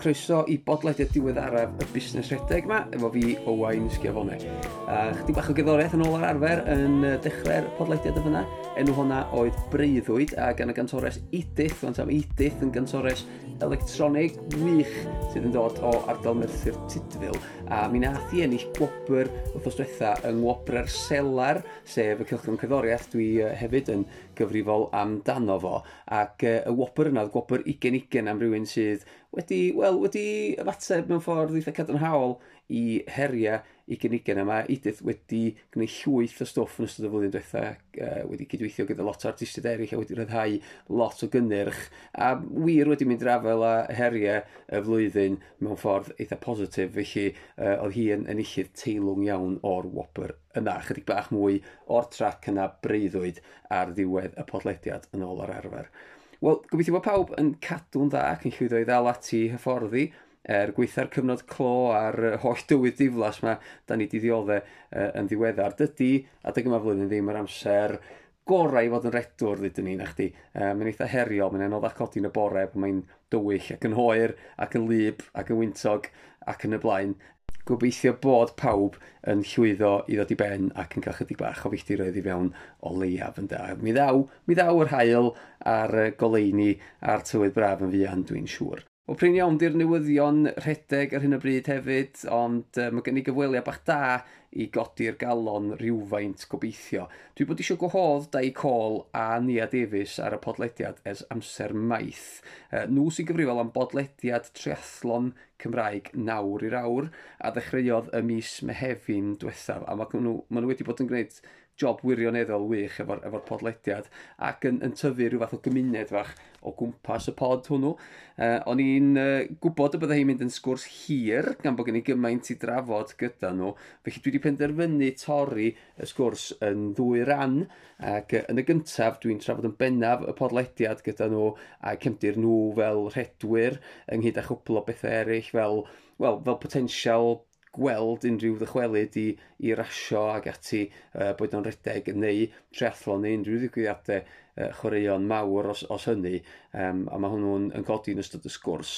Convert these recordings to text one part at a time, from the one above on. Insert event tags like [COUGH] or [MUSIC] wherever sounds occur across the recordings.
croeso i bodlediad diweddaraf y busnes rhedeg yma, efo fi Owain Sgiafone. Uh, chdi bach o gyddoriaeth yn ôl ar arfer yn dechrau'r podlediad y fyna. Enw hwnna oedd Breuddwyd a gan y gantores Edith, fan tam Edith yn gantores electronig wych sydd yn dod o ardal Merthyr Tudfil. A mi nath i ennill gwobr wrthos diwetha yng ngwobrau'r selar, sef y Cylchgym Cyddoriaeth, dwi hefyd yn gyfrifol amdano fo. Ac y wobr yna, gwobr 20-20 am rywun sydd wedi, wel, wedi ymateb mewn ffordd eitha cadarnhaol i heriau 2020 yma, Edith wedi gwneud llwyth o stwff yn ystod y flwyddyn diwethaf, uh, wedi cydweithio gyda lot o artistiaid eraill a wedi rhyddhau lot o gynnyrch, a wir wedi mynd rafel a heriau y flwyddyn mewn ffordd eitha positif, felly uh, oedd hi yn enillydd teilwng iawn o'r Whopper yna, chydig bach mwy o'r trac yna breuddwyd ar ddiwedd y podlediad yn ôl ar arfer. Wel, gobeithio bod pawb yn cadw'n dda ac yn llwyddo i ddal ati hyfforddi er gweitha'r cyfnod clo a'r holl dywydd diflas yma, da ni di ddioddau uh, yn ddiweddar. Dydy adeg yma flwyddyn ddim yr amser gorau i fod yn redwr, ddydyn ni, na chdi. Uh, mae'n eitha heriol, mae'n anoddach acodi yn y bore, mae'n dywyll ac yn hoer, ac yn lyb, ac yn wyntog, ac yn y blaen. Gobeithio bod pawb yn llwyddo i ddod i ben ac yn cael chydig bach o filltiroedd i fewn o leiaf yn da. Mi ddaw, mi ddaw yr hael a'r goleini a'r tywydd braf yn fuan, dwi'n siŵr. O prin iawn di'r newyddion rhedeg ar hyn o bryd hefyd, ond uh, mae gen i gyfweliad bach da i godi'r galon rhywfaint gobeithio. Dwi bod eisiau gwahodd Dai Cole a Nia Davies ar y podlediad ers amser maith. E, nhw sy'n gyfrifol am bodlediad triathlon Cymraeg nawr i'r awr a ddechreuodd y mis mehefin diwethaf a maen nhw, ma nhw wedi bod yn gwneud job wirioneddol wych efo'r efo, efo podlediad ac yn, yn tyfu rhyw fath o gymuned fach o gwmpas y pod hwnnw. Uh, o'n i'n uh, gwybod y byddai hi'n mynd yn sgwrs hir gan bod gen i gymaint i drafod gyda nhw, felly dwi wedi penderfynu torri y sgwrs yn ddwy ran ac yn y gyntaf dwi'n trafod yn bennaf y podlediad gyda nhw a cefndir nhw fel rhedwyr ynghyd â chwpl o bethau eraill fel, well, fel potensial gweld unrhyw ddychwelyd i, i rasio ag ati uh, boed o'n redeg neu triathlon neu unrhyw ddigwyddiadau uh, chwaraeon mawr os, os hynny. Um, a mae hwnnw'n yn codi yn ystod y sgwrs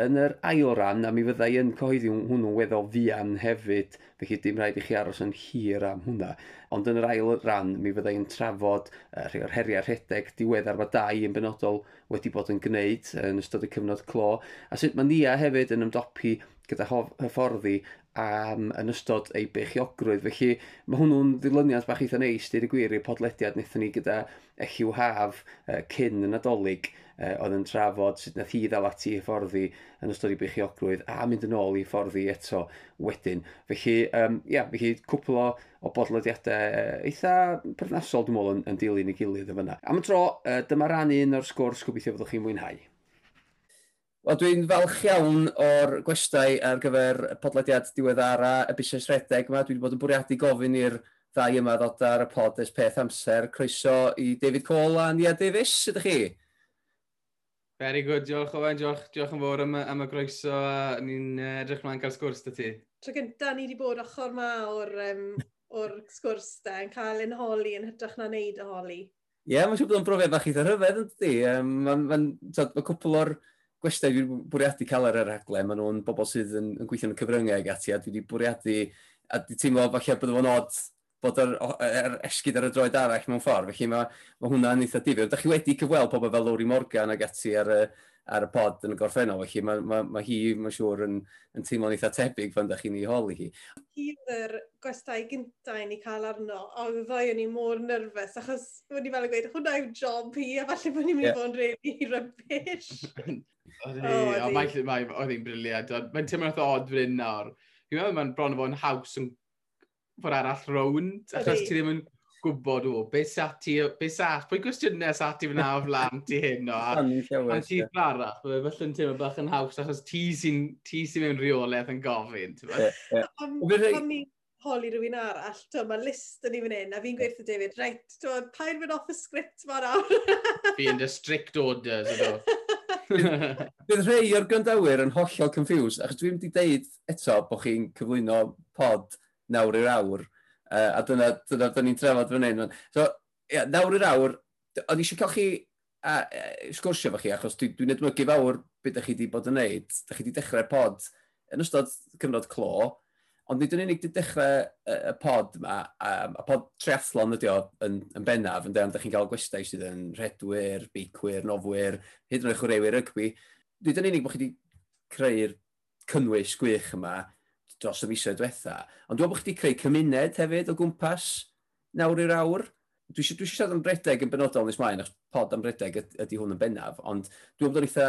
yn yr ail ran, a mi fyddai yn cyhoeddi hwnnw'n weddol fian hefyd, felly dim rhaid i chi aros yn hir am hwnna. Ond yn yr ail ran, mi fyddai yn trafod uh, rhai o'r heriau rhedeg diweddar mae dau yn benodol wedi bod yn gwneud yn ystod y cyfnod clo, a sut mae Nia hefyd yn ymdopi gyda hyfforddi am yn ystod ei beichiogrwydd. Felly mae hwnnw'n ddilyniad bach eitha neis, dydy gwir, i'r podlediad wnaethon ni gyda echiw Haf uh, cyn y Nadolig, uh, oedd yn trafod sut nath hi ddal ati i fforddi yn ystod i beichiogrwydd a mynd yn ôl i fforddi eto wedyn. Felly, um, ia, felly cwpl o, o bodlediadau eitha perthnasol dwi'n meddwl yn, yn dilyn i gilydd yn fyna. Am y tro, uh, dyma ran un o'r sgwrs gobeithio fyddwch chi'n mwynhau. Wel, dwi'n falch iawn o'r gwestai ar gyfer podlediad diweddara y busnes redeg yma. Dwi wedi bod yn bwriadu gofyn i'r ddau yma ddod ar y pod ys peth amser. Croeso i David Cole a Nia Davies, ydych chi? Very good, diolch Owen, diolch, diolch yn fawr am, am y groeso a ni'n edrych mlaen cael sgwrs da ti. Tro gynta ni wedi bod ochr ma o'r, um, or sgwrs da yn cael yn holi yn hytrach na wneud y holi. Ie, yeah, mae'n siŵr bod o'n brofiad bach eitha rhyfedd yn dydi. Um, mae'n ma, ma, ma cwpl o'r gwestiau dwi'n bwriadu cael ar y raglen, maen nhw'n bobl sydd yn, yn gweithio yn y cyfryngau ag ati, a dwi wedi bwriadu, a dwi teimlo falle bod o'n od bod yr, yr esgyd ar y droed arall mewn ffordd. Felly mae, mae hwnna'n eitha difyr. Dych chi wedi cyfweld pobl fel Lowry Morgan ag ati ar y, ar y pod yn y gorffennol. Felly mae, mae, mae hi, mae'n siŵr, yn, yn teimlo'n eitha tebyg fan da chi'n ei holi hi. Hi oedd yr gwestai gyntaf i ni cael arno, a ddoi o'n i mor nyrfys, achos wedi fel y gweud, hwnna yw job hi, a falle bod ni'n mynd i fod yn really [LAUGHS] rybys. [LAUGHS] Oedd hi'n briliant. Mae'n teimlo'n odd fan nawr. Fi'n meddwl mae'n bron o fod yn haws yn ffordd arall rownd, achos ti ddim yn gwybod o, beth sa ti, beth sa, pwy gwestiynau sa ti fyna o flan ti hyn o, a ti arall, felly yn teimlo bach yn haws, achos ti sy'n, ti sy mewn rheolaeth yn gofyn, ti'n Pan holi rhywun arall, to, mae list yn ei fan hyn, a fi'n gweithio David, reit, ti'n pa'n mynd off y sgript ma'n awr. [LAUGHS] Fi yn the strict orders, ydw. [LAUGHS] Bydd rhai o'r gyndawyr yn hollol confused, achos dwi'n wedi deud eto bod chi'n cyflwyno pod nawr i'r awr. Uh, a dyna, dyna, dyna ni'n trefod fan hyn. So, yeah, nawr i'r awr, o'n eisiau cael chi a, a, sgwrsio fo chi, achos dwi'n dwi edmygu fawr beth ydych chi wedi bod yn neud. Ydych chi wedi dechrau'r pod yn ystod cyfnod clo, ond nid yn unig wedi dechrau y pod yma, a, a pod triathlon ydy o yn, yn bennaf, yn dweud, chi'n cael gwestai sydd yn redwyr, beicwyr, nofwyr, hyd yn oed chwaraewyr rygbi. Nid yn unig bod chi wedi creu'r cynnwys gwych yma, dros y fisoedd diwetha. Ond dwi'n meddwl bod chdi creu cymuned hefyd o gwmpas nawr i'r awr. Dwi eisiau dwi siarad am redeg yn benodol nes mlaen, achos pod am redeg ydy hwn yn bennaf, ond dwi'n bod yn eitha,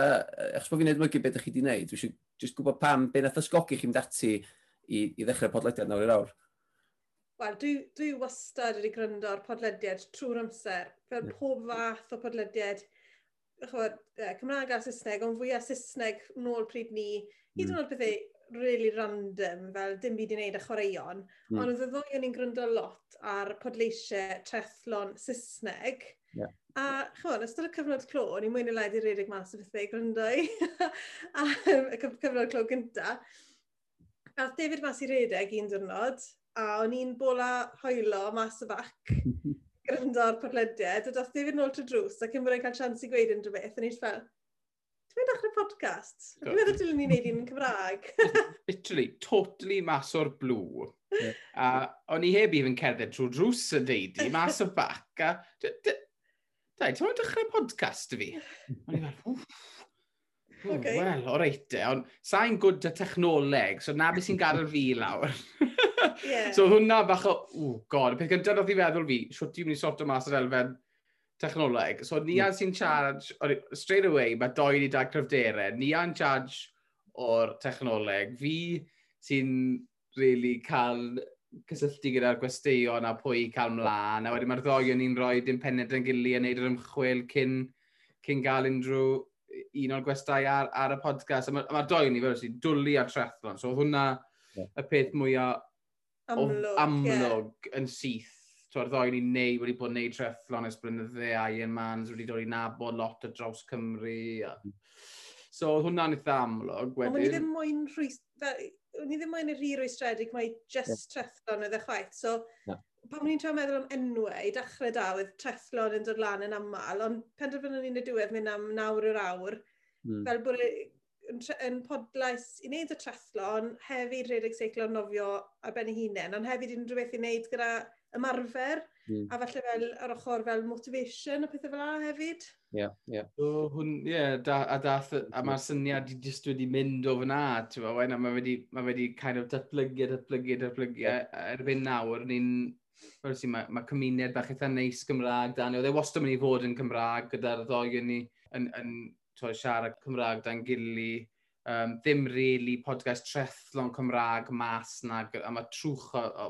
achos bod fi'n edmygu beth ydych chi wedi gwneud, dwi eisiau jyst gwybod pam, be nath ysgogi chi'n dati i, i ddechrau podlediad nawr i'r awr. Wel, dwi, dwi wastad wedi gryndo ar podlediad trwy'r amser, fel pob fath o podlediad, chwbod, Cymraeg a Saesneg, ond fwyaf Saesneg nôl pryd ni, hyd yn mm. oed bethau really random, fel dim byd i wneud â chwaraeon, mm. ond oedd y ddwy o'n i'n gryndo lot ar podleisiau trethlon Saesneg. Yeah. A chymod, ystod y cyfnod clo, o'n i'n mwyn i led i redig mas o bethau gryndo i, [LAUGHS] a, y cyfnod clo gynta. A David mas i redeg un diwrnod, a o'n i'n bola hoelo mas y bac. [LAUGHS] gryndo ar podlediad, a doth David nôl trwy drws, ac yn bod cael chans i gweud unrhyw beth, o'n i'n fel, Dwi'n mynd dechrau podcast? Dwi'n meddwl dylwn ni'n neud un yn Cymraeg. [LAUGHS] Literally, totally mas o'r blw. Yeah. A o'n i heb i fy'n cerdded trwy drws y deudi, mas o bac. A... Da, ti'n mynd dechrau podcast fi? O'n i fel, oh, Okay. Wel, o reite, ond sa'n gwyd y technoleg, so na beth sy'n gadael fi lawr. yeah. [LAUGHS] so hwnna bach o, o god, y peth gyntaf oedd i feddwl fi, siwt ti'n mynd i sorto mas yr elfen technoleg. So Nian hmm. sy'n charge, straight away, mae doi ni da cryfderau. Nian charge o'r technoleg. Fi sy'n really cael cysylltu gyda'r gwesteion a pwy cael mlaen. A wedyn mae'r ddoi o'n i'n rhoi dim pened yn gilydd a wneud yr ymchwil cyn, cyn gael unrhyw un o'r gwestai ar, ar y podcast. Mae'r ma, doi o'n i fel sy'n dwlu ar trethlon. So hwnna yeah. y peth mwyaf amlwg, amlwg yeah. yn syth Tw'r ddoi ni'n neud wedi bod yn neud trefflon ys blynydde a Ian wedi dod i nabod lot o draws Cymru. A... Hmm. So hwnna'n eitha amlwg wedyn. Ond ni ddim moyn rhwys... Ni ddim moyn yr hir oestredig, mae just yeah. trefflon oedd e chwaith. So yeah. pan ni'n trio meddwl am enwau, i dechrau da, oedd trefflon yn dod lan yn aml, ond penderfynu ni'n y diwedd mynd am nawr yr awr, mm. fel bod yn, yn podlais i wneud y trethlon, hefyd rhedeg seiclo nofio ar ben ei hunain, ond hefyd unrhyw beth i wneud gyda ymarfer, mm. a falle fel yr ochr fel motivation a pethau fel la hefyd. Ie, yeah, ie. Yeah. So, hwn, ie, yeah, da, a, dath, a mae'r syniad i just wedi mynd o fyna, ti'n fawr, a mae wedi, ma wedi kind of datblygu, datblygu, datblygu, yeah. erbyn nawr, ni'n fel si, mae, mae cymuned bach eitha neis Gymraeg dan, oedd e wastad mynd i fod yn Cymraeg gyda'r ddoi yn ni yn, yn, yn siarad Cymraeg dan gili, um, ddim really podcast trethlon Cymraeg mas na, a mae trwch o, o,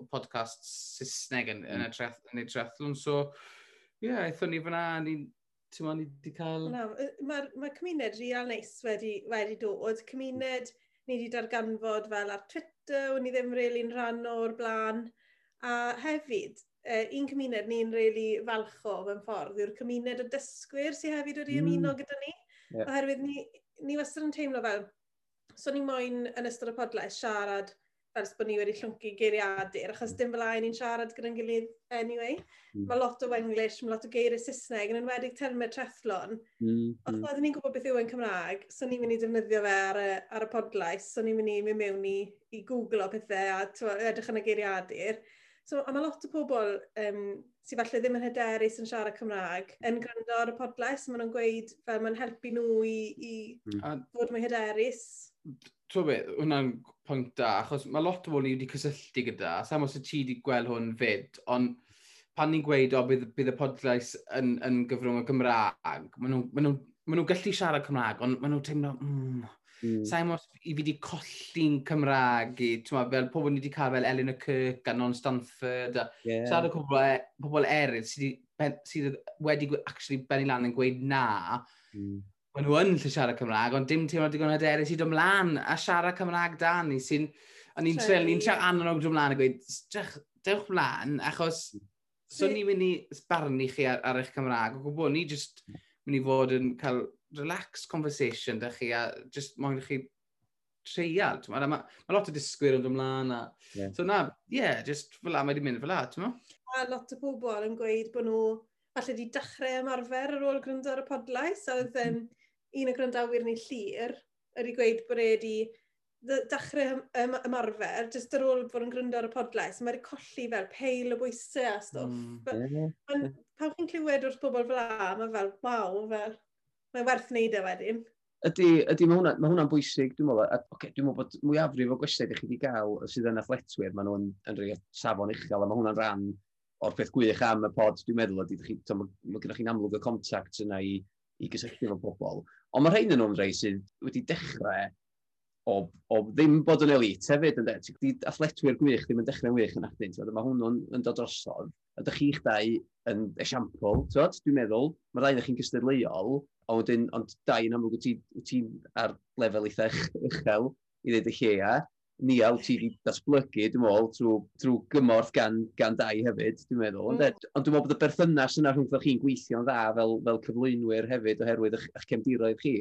o podcast Saesneg yn, yn, y mm. treth, yn y trethlon. So, ie, yeah, eithon ni fyna, ni, ti'n ma, ni wedi cael... No, Mae'r ma cymuned real neis wedi, wedi dod. Cymuned ni wedi darganfod fel ar Twitter, o'n i ddim really'n rhan o'r blaen. A hefyd, uh, un cymuned ni'n really falcho o mewn ffordd yw'r cymuned o dysgwyr sydd hefyd wedi ymuno mm. gyda ni. Yeah. Oherwydd ni ni wastad yn teimlo fel, so ni moyn yn ystod y podlais siarad fel bod ni wedi llwmpu geiriadur, achos dim fel ni'n siarad gyda'n gilydd anyway. Mm. Mae lot o Wenglish, mae lot o geiriau Saesneg, yn enwedig termau trethlon. Mm. Hmm. Os nad ni'n gwybod beth yw yn Cymraeg, so ni'n mynd i defnyddio fe ar y, ar y podlais, so ni'n mynd i mynd mewn i, i googlo pethau a edrych yn y geiriadur. So, a mae lot o pobl um, sydd falle ddim yn hyderus yn siarad Cymraeg yn gwrando ar y podles, maen nhw'n gweud fel mae'n helpu nhw i, i mm. fod mwy hyderus. Tro beth, hwnna'n pwynt da, achos mae lot o bobl ni wedi cysylltu gyda, sam os y ti wedi gweld hwn fyd, ond pan ni'n gweud o bydd, bydd y podlais yn, yn gyfrwng o Gymraeg, maen nhw'n nhw maen nhw'n gallu siarad Cymraeg, ond maen nhw'n teimlo, mm, mm. sa'n mos i fi wedi colli'n Cymraeg i, ma, fel pobl ni wedi cael fel Eleanor Kirk a Non Stanford, a yeah. siarad e, pobl, pobl eraill sydd sy wedi actually benni lan yn gweud na, mm. maen nhw yn lle siarad Cymraeg, ond dim teimlo digon o sydd ymlaen a siarad Cymraeg da ni, sy'n, o'n i'n trel, ni'n siarad anon o'r ymlaen a gweud, dewch mlaen, achos, hmm. so ni'n mynd i sbarnu chi ar, ar eich Cymraeg, o gwbl, ni just, yeah mynd i fod yn cael relaxed conversation da chi a just moyn i chi treial. Mae ma, ma lot o disgwyr yn ymlaen. A... Yeah. So na, yeah, just fel la, mae wedi mynd fel la, ti'n A lot o bobl yn gweud bod nhw falle wedi dechrau ymarfer ar ôl gryndo ar y podlais, a oedd um, un o grandawyr ni llir wedi gweud bod e wedi dechrau ym ymarfer, jyst ar ôl bod yn gryndo ar y podlais, mae wedi colli fel peil o bwysau a stwff. Mm. Pan, pan chi'n clywed wrth bobl fel a, mae fel, waw, fel, mae'n werth wneud e wedyn. Ydy, ydy mae hwnna'n ma hwnna bwysig, dwi'n meddwl, okay, dwi'n meddwl bod mwyafrif o gwestiwn ydych chi wedi gael sydd yn athletwyr, maen nhw'n yn rhoi safon uchel, a mae hwnna'n rhan o'r peth gwych am y pod, dwi'n meddwl, ydy, chi, to, mae, mae gennych chi'n amlwg y contact yna i, i gysylltu efo bobl. Ond mae rhain yn nhw'n rhai sydd wedi dechrau o, o ddim bod yn elit hefyd, ynddo? Ti'n athletwyr gwych ddim yn dechrau'n wych yn achdyn, mae hwnnw'n yn dod drosodd. A dych chi'ch dau yn esiampl, dwi'n meddwl, mae rhaid i chi'n gystadleuol, ond wedyn, ond dau yn amlwg ti'n ti ar lefel eitha uchel i ddweud y lleia. Nial, ti wedi datblygu, dwi'n meddwl, trwy, trwy gymorth gan, gan dau hefyd, dwi'n meddwl. Mm. Ond, dwi'n meddwl bod y berthynas yna rhwng chi'n gweithio'n dda fel, fel cyflwynwyr hefyd oherwydd eich, eich cefndiroedd chi.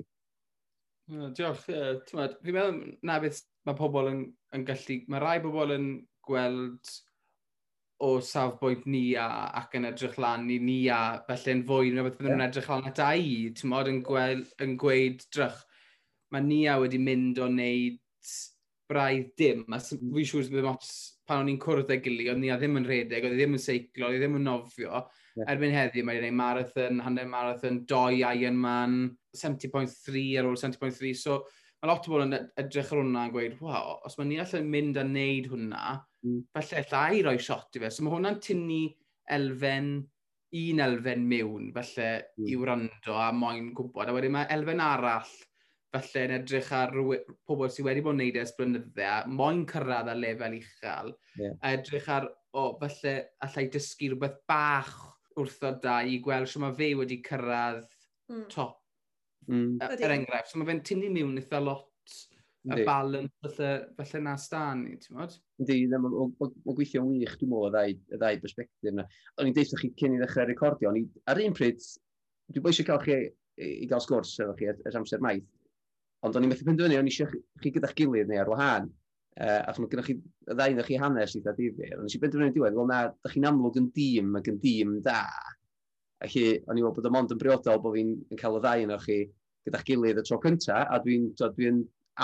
Diolch. Uh, Fi'n meddwl na beth mae pobl yn, yn gallu... Mae rai pobl yn gweld o safbwynt ni a, ac yn edrych lan i ni a felly'n fwy neu beth byddwn yn edrych lan at i, ti'n modd, yn, gweld, yn gweud drych, mae ni a wedi mynd o wneud braidd dim, a fi'n siŵr bydd dim ots pan o'n i'n cwrdd ei gili, oedd ni a ddim yn redeg, oedd ddim yn seiclo, oedd ddim yn nofio, erbyn heddi, mae'n wedi gwneud marathon, hanner marathon, doi Ironman, 70.3 ar ôl 70.3. So, mae lot o bobl yn edrych ar hwnna yn gweud, wow, os mae ni allan mynd a wneud hwnna, mm. falle llai roi shot i fe. So, mae hwnna'n tynnu elfen, un elfen mewn, falle, mm. i wrando a moyn gwybod. A wedyn mae elfen arall, falle, yn edrych ar pobl sydd wedi bod yn neud e ers blynydde, moyn cyrraedd a lefel uchel, yeah. a edrych ar, o, oh, falle, allai dysgu rhywbeth bach wrtho da i gweld sy'n mae fe wedi cyrraedd mm. top. Mm. Er, enghraifft, so mae fe'n tynnu mewn eitha lot y balance felly, felly na stan i, ti'n modd? Yndi, mae'n gweithio'n wych, dwi'n modd, y ddau, perspektif yna. O'n i'n deitha chi cyn i ddechrau recordio, o'n i, ar un pryd, dwi'n boisio cael chi i gael sgwrs efo chi yr amser maith, ond o'n i'n methu penderfynu, o'n i eisiau chi gyda'ch gilydd neu ar wahân. Uh, ac mae gennych chi, y ddau ddech chi hanes eitha difyr. Ond nes i benderfynu diwedd, wel na, da chi'n amlwg yn dîm ac yn dîm da. Ac i, o'n i'n meddwl bod y mond yn briodol bod fi'n cael y ddau yno chi gyda'ch gilydd y tro cynta, a dwi'n dwi,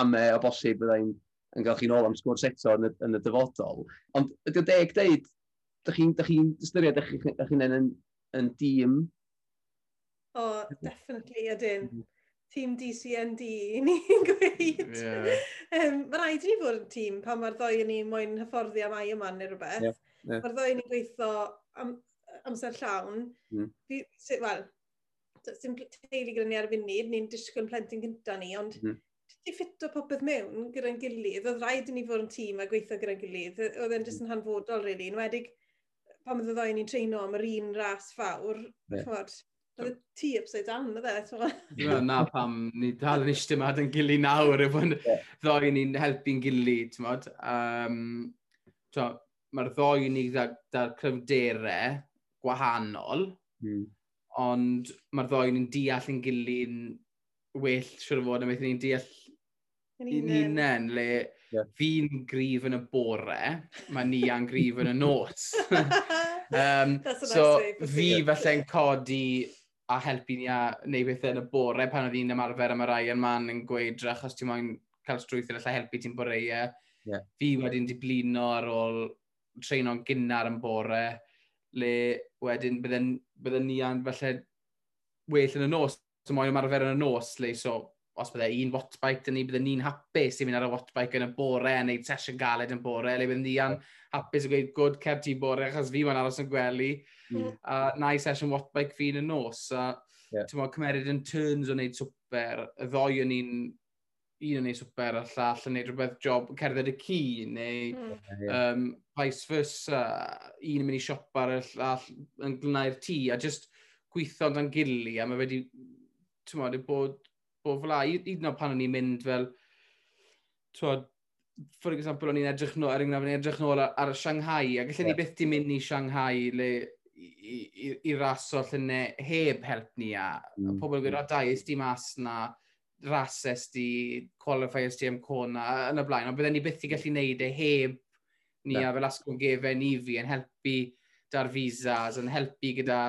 ame o bosib byddai'n yn gael chi'n ôl am sgwrs eto yn y, yn y dyfodol. Ond ydy o deg deud, ydych chi'n chi ystyried eich chi'n yn, yn dîm? O, oh, definitely, ydyn. Mhm tîm DCND i ni'n [LAUGHS] gweud. Yeah. um, mae rhaid i ni fod yn tîm pan mae'r ddoi ni moyn hyfforddi am ai yma neu rhywbeth. Yeah, yeah. Mae'r ddoi ni'n gweithio am, amser llawn. Mm. Wel, sy'n teulu gyda ni ar y funud, ni'n disgwyl plentyn gyda ni, ond mm. Di ffito popeth mewn gyda'n gilydd, oedd rhaid i ni fod yn tîm a gweithio gyda'n gilydd, oedd e'n jyst yn hanfodol, really. Yn wedig, pan oedd y ddoi ni'n treino am yr un ras fawr, yeah. Oedd y tŷ upside down, oedd e? Wel, na pam, ni dal yn eistedd yma yn gilydd nawr, efo yeah. ddoi ni'n helpu'n gilydd, ti'n modd. Um, Mae'r ddoi ni gyda'r cryfderau gwahanol, mm. ond mae'r ddoi ni'n deall yn gilydd well, siwr o fod, a meithyn ni'n deall yn unen, le yeah. fi'n grif yn y bore, mae ni a'n grif yn y nos. [LAUGHS] um, so, fi falle'n codi a helpu ni a neu bethau yn y bore pan oedd hi'n ymarfer am y rai yn man yn gweidra, achos ti'n moyn cael strwyth yn allai helpu ti'n boreau. Yeah. Fi wedyn di blino ar ôl treino'n gynnar yn bore, le wedyn bydden, bydden ni an falle well yn y nos, so moyn ymarfer yn y nos, le so os bydde un wattbike dyn ni, bydde ni'n hapus i fynd ar y wattbike yn y bore, a neu sesiwn galed yn bore, le bydde ni an hapus i gweud, gwrdd cef ti bore, achos fi ma'n aros yn gwely, mm. a na i sesiwn wattbike fi yn y nos, a yeah. ti'n cymeryd yn turns o wneud swper, y ddoi o'n ni'n un yn ei swper a llall yn gwneud rhywbeth job cerdded y cu neu mm. um, vice versa, un yn mynd i siop ar y llall yn glynau'r tŷ a just gweithio dan gili a mae wedi, ti'n bod, bod o fla, hyd yn oed pan o'n i'n mynd fel, twod, for example, o'n i'n edrych nôl, er enghraifft, o'n i'n edrych nôl ar, ar Shanghai, a gallen yeah. ni byth di mynd i Shanghai le, i, i, i raso llynau heb help ni, a mm. a pobl yn gwybod, ys di mas na, rases di, qualifiers di am cona, yn y blaen, ond bydden ni byth i gallu neud e heb ni yeah. a fel asgwrn gefen i fi yn helpu dar visas, yn helpu gyda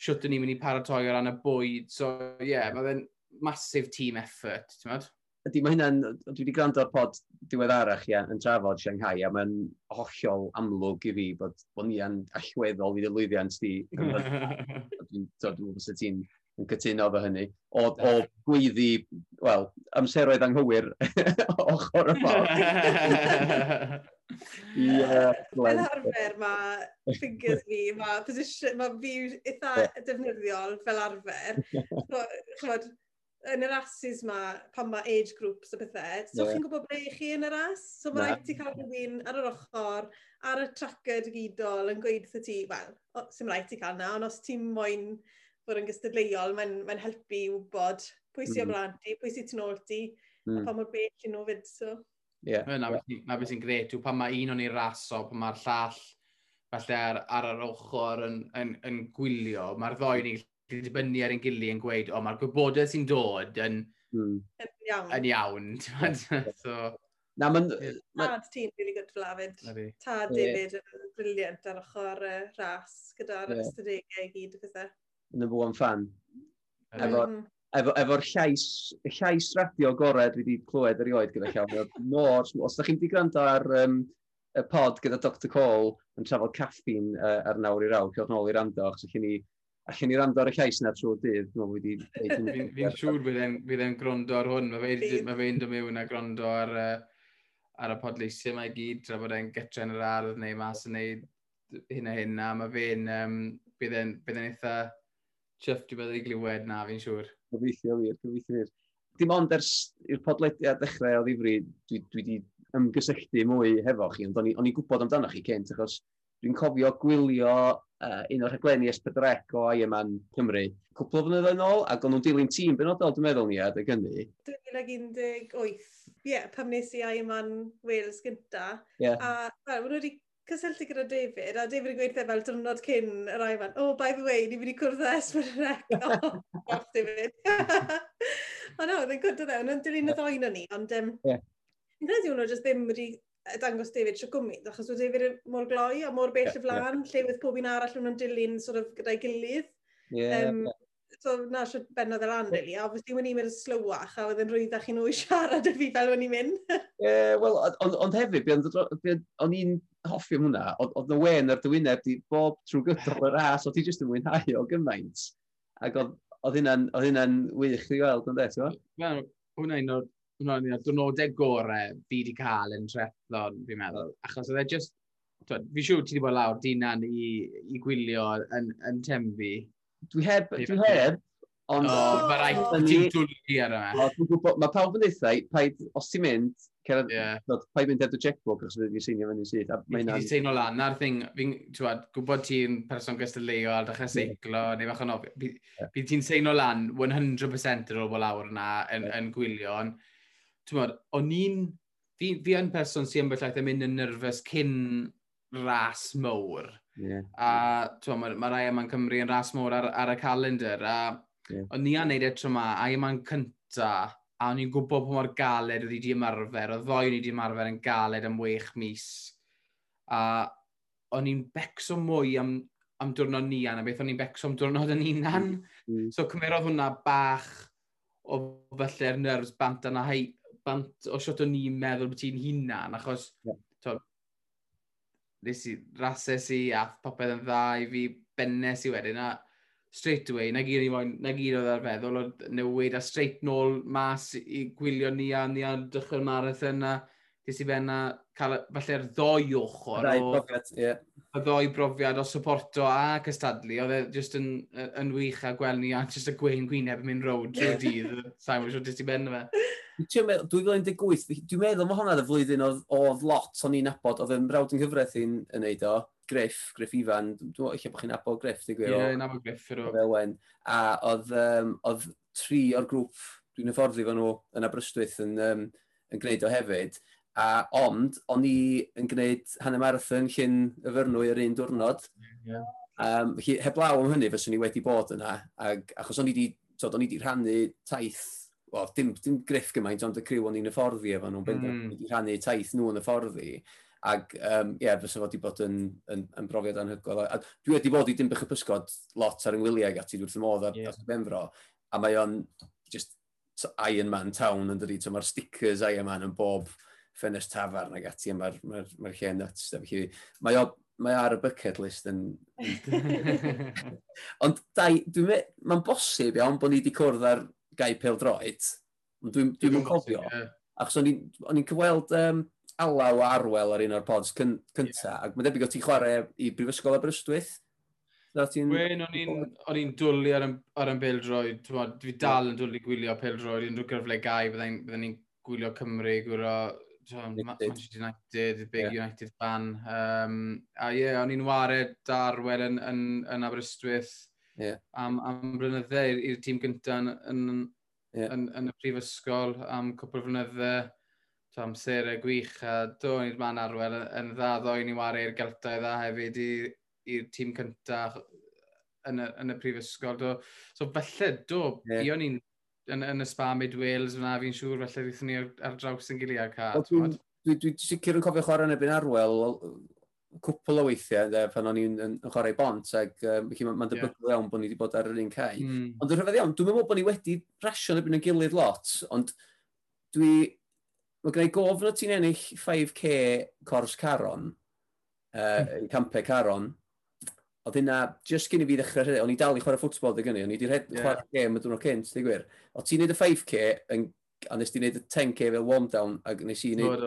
siwt o'n i'n mynd i paratoi o ran y bwyd. So, ie, yeah, mae fe'n massive team effort, ti'n modd? Ydy, mae hynna'n, dwi wedi gwrando ar pod diweddarach, ia, yn trafod Shanghai, a mae'n hollol amlwg i fi bod, bod ni yn allweddol i ddylwyddiant di. [LAUGHS] Dwi'n meddwl bod ti'n yn cytuno efo hynny. O, o gweiddi, wel, amseroedd anghywir [LAUGHS] ochr y ffordd. [LAUGHS] Yeah, Fel arfer mae fingers fi, mae position, mae fi eitha defnyddiol fel arfer. Chod, yn yr asus ma, pan mae age groups a bethau. so yeah. chi'n gwybod ble chi yn yr as? So mae rhaid ti cael rhywun ar yr ochr, ar y tracker digidol yn gweud wrth ti, wel, sy'n rhaid ti cael na, ond os ti'n moyn fod yn gystadleuol, mae'n mae helpu i wybod pwy sy'n mm. ymlaen ti, pwy sy'n tu nôl ti, mm. a pa mor bell yn ofyd, so. Yeah. Na beth sy'n gret yw pan mae un o'n ei raso, pan mae'r llall falle ar, ar yr ochr yn, yn, yn gwylio, mae'r ddoen i dibynnu ar ein gilydd yn gweud, o, mae'r gwybodaeth sy'n dod yn, mm. yn iawn. Yn iawn. [LAUGHS] so, Na, ma'n... Ma... Tad ti'n really good fel afyd. Tad David yn briliant ar ochr uh, ras gyda'r yeah. ystadegau i gyd o bethau. Number one fan. Mm. Efo'r efo, efo llais, llais radio gorau dwi wedi clywed erioed gyda llawn. Mor, os da chi'n di gwrando ar um, y pod gyda Dr Cole yn trafod caffin uh, ar nawr i'r awr, cioch nôl i rando, achos chi'n ni allan ni rando ar y llais na trwy'r dydd. Fi'n siŵr bydd e'n gwrando ar hwn. Mae fe'n dod mewn a gwrando ar, uh, ar y podleisiau mae gyd, tra bod e'n getra yn yr ardd neu mas yn neud hyn a hyn. A mae fe'n... Um, bydd e'n eitha chyfft i bydd ei glywed na, fi'n siŵr. Gobeithio wir, gobeithio wir. Dim ond ers i'r podlediad dechrau o ddifri, dwi wedi ymgysylltu mwy hefo chi, ond o'n i'n gwybod amdano chi cynt, achos dwi'n cofio gwylio uh, un o'r rhaglenni S4C o Ironman Cymru. Cwpl o flynyddoedd ôl, ac o'n nhw'n dilyn tîm benodol, dwi'n meddwl ni, adeg hynny. 2018. Ie, yeah, pam nes i Ironman Wales gynta. Yeah. A well, nhw wedi cysylltu gyda David, a David yn gweithio fel dyrnod cyn yr Ironman. Oh, by the way, ni wedi cwrdd â S4C. Oh, gosh, David. [LAUGHS] o no, oedd yn gwrdd e? o ddewn, yn dilyn y ddoen o'n ni, ond... Um, yeah. Yn credu hwnnw jyst ddim wedi dangos David sio gwmyd, achos oedd David mor gloi a mor bell y flan, yeah, lle fydd pob un arall yn dilyn sort of, gyda'i gilydd. Yeah, um, yeah. So na, sio bennodd yr an, really. A obviously, wna i'n mynd slywach, a oedd yn rwyddach nhw i siarad y fi fel wna i'n mynd. [LAUGHS] yeah, Wel, ond on hefyd, o'n i'n hoffi am hwnna, oedd y wen ar dywyneb di bob trwy gydol y ras, oedd hi jyst yn mwynhau o gymaint. Ac oedd hynna'n wych i weld, ond e, ti'n Wel, hwnna un o'r un o'r dynodau gorau fi wedi cael yn trethlon, fi'n meddwl. Achos oedd e just, twyd, fi siŵr ti wedi bod lawr dinan i, i gwylio yn, yn temfi. Dwi heb, dwi heb, ond... O, mae rhaid ti'n dwlu ar yma. Mae pawb yn ddeithau, paid, os ti'n mynd, cerdd, yeah. paid mynd heb checkbook, os wedi'i seinio fyny sydd. Fi'n seinio lan, na'r thing, fi'n gwybod ti'n person gystadleuol, a dechrau seiclo, neu fach yn ofio. Fi'n ti'n seinio lan 100% yr ôl bod lawr yna yn, yn gwylio, ond bod, o'n i'n, fi, fi yn person sy'n bellach mynd yn nerfus cyn ras mowr. Yeah. A mae ma rai yma'n Cymru yn ras mowr ar, ar y calendar. A yeah. o'n i a'n neud e tro ma, a yma'n cynta, a o'n i'n gwybod pa mor galed oedd i di ymarfer, o ddoi i di ymarfer yn galed am wech mis. A o'n i'n becso mwy am, am diwrnod ni a beth o'n i'n becso am diwrnod yn unan. Mm. So cymerodd hwnna bach o felly'r nerves bant yna hei, bant o siot o'n i'n meddwl bod ti'n hunan, achos yeah. nes i rases i a popeth yn dda i fi bennes i wedyn a straight away, na gyd, na gyd oedd ar feddwl o newid a straight nôl mas i gwylio ni a ni a dychwel marathon a ges i ben cael falle'r ddoi ochr. o... brofiad. Yeah. Y ddoi brofiad o supporto a cystadlu, oedd e just yn, yn wych a gweld ni a just y gwein gwyneb yn mynd road drwy dydd. Sa'n wyth o dis i benna fe. 2018, dwi'n meddwl mae hwnna y flwyddyn oedd, oedd lot o'n i'n nabod, oedd yn brawd yn gyfraith i'n neud o, Griff, Griff Ifan, dwi'n meddwl eich bod chi'n nabod Griff, dwi'n gwybod. Ie, nabod Griff. Owen. A oedd, um, oedd tri o'r grŵp dwi'n hyfforddi fan nhw yn Aberystwyth yn, um, yn gwneud o hefyd. A ond, o'n i yn gwneud hanner marathon llyn y fyrnwy yr un diwrnod. Yeah. Um, heblaw am hynny, fyswn i wedi bod yna. Ag, achos o'n i wedi rhannu taith well, dim, dim griff gymaint, ond y criw o'n i'n fforddi efo nhw'n benderfynu mm. rhannu taith nhw yn y fforddi. Ac um, ie, yeah, fysa fod wedi bod yn, yn, yn brofiad anhygoel. A dwi wedi bod i dim bych y pysgod lot ar yngwyliau Ngwyliau gati wrth y modd ar, yeah. ar Benfro. A mae o'n just Iron Man Town yn dydi. Mae'r stickers Iron Man yn bob ffenest tafarn ac ati. Mae'r ma ma lle nuts. Felly, mae o, mae ar y bucket list yn... [LAUGHS] [LAUGHS] Ond dai, dwi'n meddwl, mae'n bosib iawn bod ni wedi cwrdd ar gau peldroed, ond dwi'n dwi dwi cofio. Yeah. Achos o'n i'n cyfweld um, alaw a arwel ar un o'r pods cyn, cynta. yeah. ac mae'n debyg o ti'n chwarae i Brifysgol Aberystwyth. Wen, o'n i'n dwlu ar, ar yn peldroed, dwi dal yn dwlu gwylio peldroed, unrhyw gyfle gau, byddai'n ni'n gwylio Cymru, gwylio Manchester United, big yeah. United fan. Um, a ie, yeah, o'n i'n wared darwer yn, yn, yn Aberystwyth, yeah. am, am blynydde i'r tîm gyntaf yn, yn, yeah. yn, yn, y prifysgol am cwpl o flynydde y gwych a do ni'r man arwel yn dda ddo i ni wario i'r geltau dda hefyd i'r tîm cyntaf yn y, yn y prifysgol. Do. So felly, do, yeah. i o'n i'n yn, yn y spa Mid Wales fyna, fi'n siŵr felly ddeithon ni ar, ar draws yn gilydd cael. Dwi'n dwi, dwi, dwi sicr yn cofio chwarae yn ebyn arwel, cwpl o weithiau, de, pan o'n i'n chwarae bont, ac um, mae'n ma debygol yeah. iawn bod ni wedi bod ar yr un cae. Mm. Ond dwi'n rhyfedd iawn, dwi'n meddwl bod ni wedi rasio'n ebyn yn gilydd lot, ond dwi... Mae gen i gofn o ti'n ennill 5k cors caron, uh, mm. campau caron, oedd hynna, just cyn i fi ddechrau rhedeg, o'n i dal i chwarae ffwtbol dy gynnu, o'n i wedi rhedeg yeah. chwarae gêm y dwrnod cynt, di gwir. O ti'n neud y 5k, yn, a nes ti'n neud y 10k fel warm down, ac nes i neud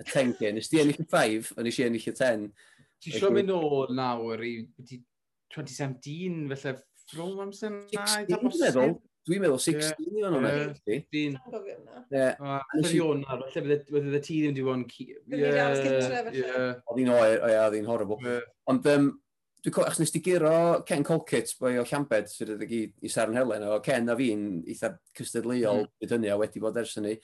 y 10k. Nes di ennill y 5, ond nes i ennill y 10. Ti sio mynd o nawr i 2017, felly ffrwm amser na? 16, meddwl. Dwi'n meddwl 16 i fan o'na. 16. Ferionar, felly bydde ti ddim wedi bod yn... Oedd hi'n oer, oedd hi'n horrible. Ond dwi'n cofio, achos nes di giro Ken Colkit, boi o Llambed, sydd wedi i, i Saren Helen, o Ken a fi'n eitha cystadleuol mm. hynny a wedi bod ers hynny.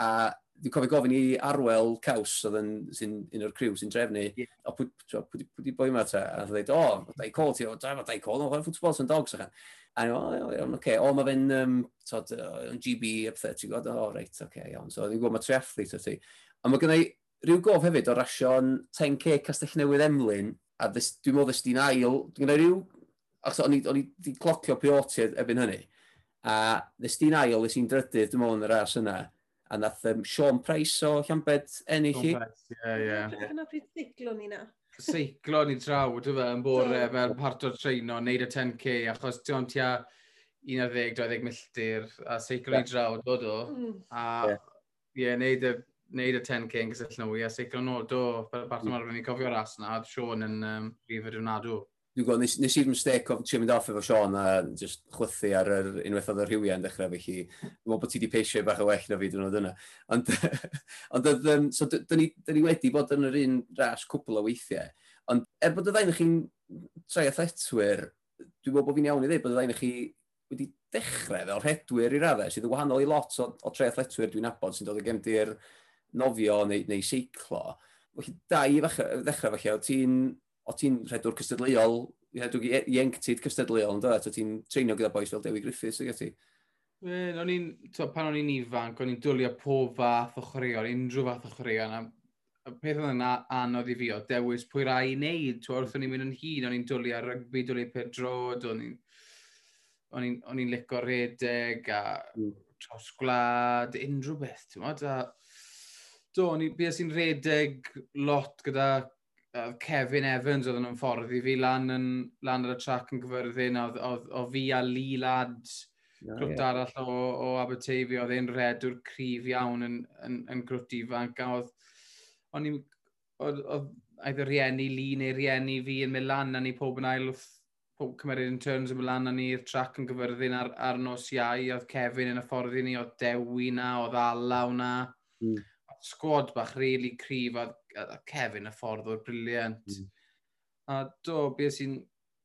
A dwi'n cofio gofyn i Arwel Caws, oedd yn sy'n un o'r criw sy'n drefnu, yeah. o pwy di boi yma ta? A dweud, o, da i col ti, o, da i col, o'n chwarae ffwtbol sy'n dogs achan. A ni, o, iawn, oce, o, mae fe'n, um, tod, yn GB, a pethau, ti'n gwybod, o, reit, oce, iawn. So, ni'n gwybod, mae triathlu, ta ti. A mae gennau rhyw gof hefyd o rasio'n 10k Castell Newydd Emlyn, a dwi'n meddwl ddys di'n ail, dwi'n gennau rhyw, achos o'n i wedi clocio pioti ebyn hynny, a ddys di'n ail, ddys i'n drydydd, dwi'n meddwl, yn y ras yna, a nath um, Sean Price o Llambed ennill i. Ie, ie. Dyna pryd siglo ni na. Seiclo ni draw, dy fe, yn bore fel part o'r treino, neud y 10k, achos ti ond tia 11-12 milltir, a seiclo ni draw, do do. Mm. A ie, yeah. neud y neud y 10k yn gysylltnwy, a seiclo nhw, do, fel part mm. o'r ni'n cofio ras na, a Sean yn um, rhif y diwnadw. Dwi'n gwybod, nes, nes i'r mistake o trio mynd off efo Sean a just chwythu ar yr unwaith oedd yr rhywiau yn dechrau, chi. dwi'n meddwl bod ti wedi peisio bach o well na fi dwi'n oedd yna. Ond, [LAUGHS] ond um, so, dyn ni, ni wedi bod yn yr un ras cwbl o weithiau. Ond er bod y ddain chi'n trai athletwyr, dwi'n meddwl bod fi'n iawn i ddweud bod y ddain chi wedi dechrau fel rhedwyr i raddau, sydd yn wahanol i lot o, o trai athletwyr dwi'n abod sy'n dod o gemdir nofio neu, neu seiclo. Felly, da i ddechrau felly, o ti'n o ti'n rhedwr cystadleuol, rhedwr ieuenctid cystadleuol, ond o ti'n treinio gyda boes fel Dewi Griffiths ag ti? Wel, o'n i'n, pan o'n i'n ifanc, o'n i'n dwlio pob fath o chwaraeon, unrhyw fath o chwaraeon, a y peth oedd yna anodd i fi o dewis pwy rai i wneud, twa wrth o'n i'n mynd yn hun, o'n i'n dwlio rygbi, dwlio pedrod, o'n i'n o'n i'n licio redeg a mm. traws gwlad, unrhyw beth, ti'n modd, a do, o'n i'n beth sy'n redeg lot gyda oedd Kevin Evans oedd yn ffordd i fi lan, yn, lan ar y trac yn gyfyrddin, oedd, oedd, oedd fi a Lee Lads, no, grwt yeah. arall o, o Aberteifi, oedd ein redwr cryf iawn yn, yn, yn grwt ifanc, a oedd, o'n i'n, oedd, oedd, y rieni Lee neu rieni fi yn mynd lan, a ni pob yn ail pob cymeriad yn turns yn mynd lan, a ni'r trac yn gyfyrddin ar, ar nos iau, oedd Kevin yn y ffordd i ni, oedd Dewi na, oedd Alaw na, mm. sgwad bach rili really cryf, oedd a Kevin y ffordd o'r briliant. Mm. A do, beth sy'n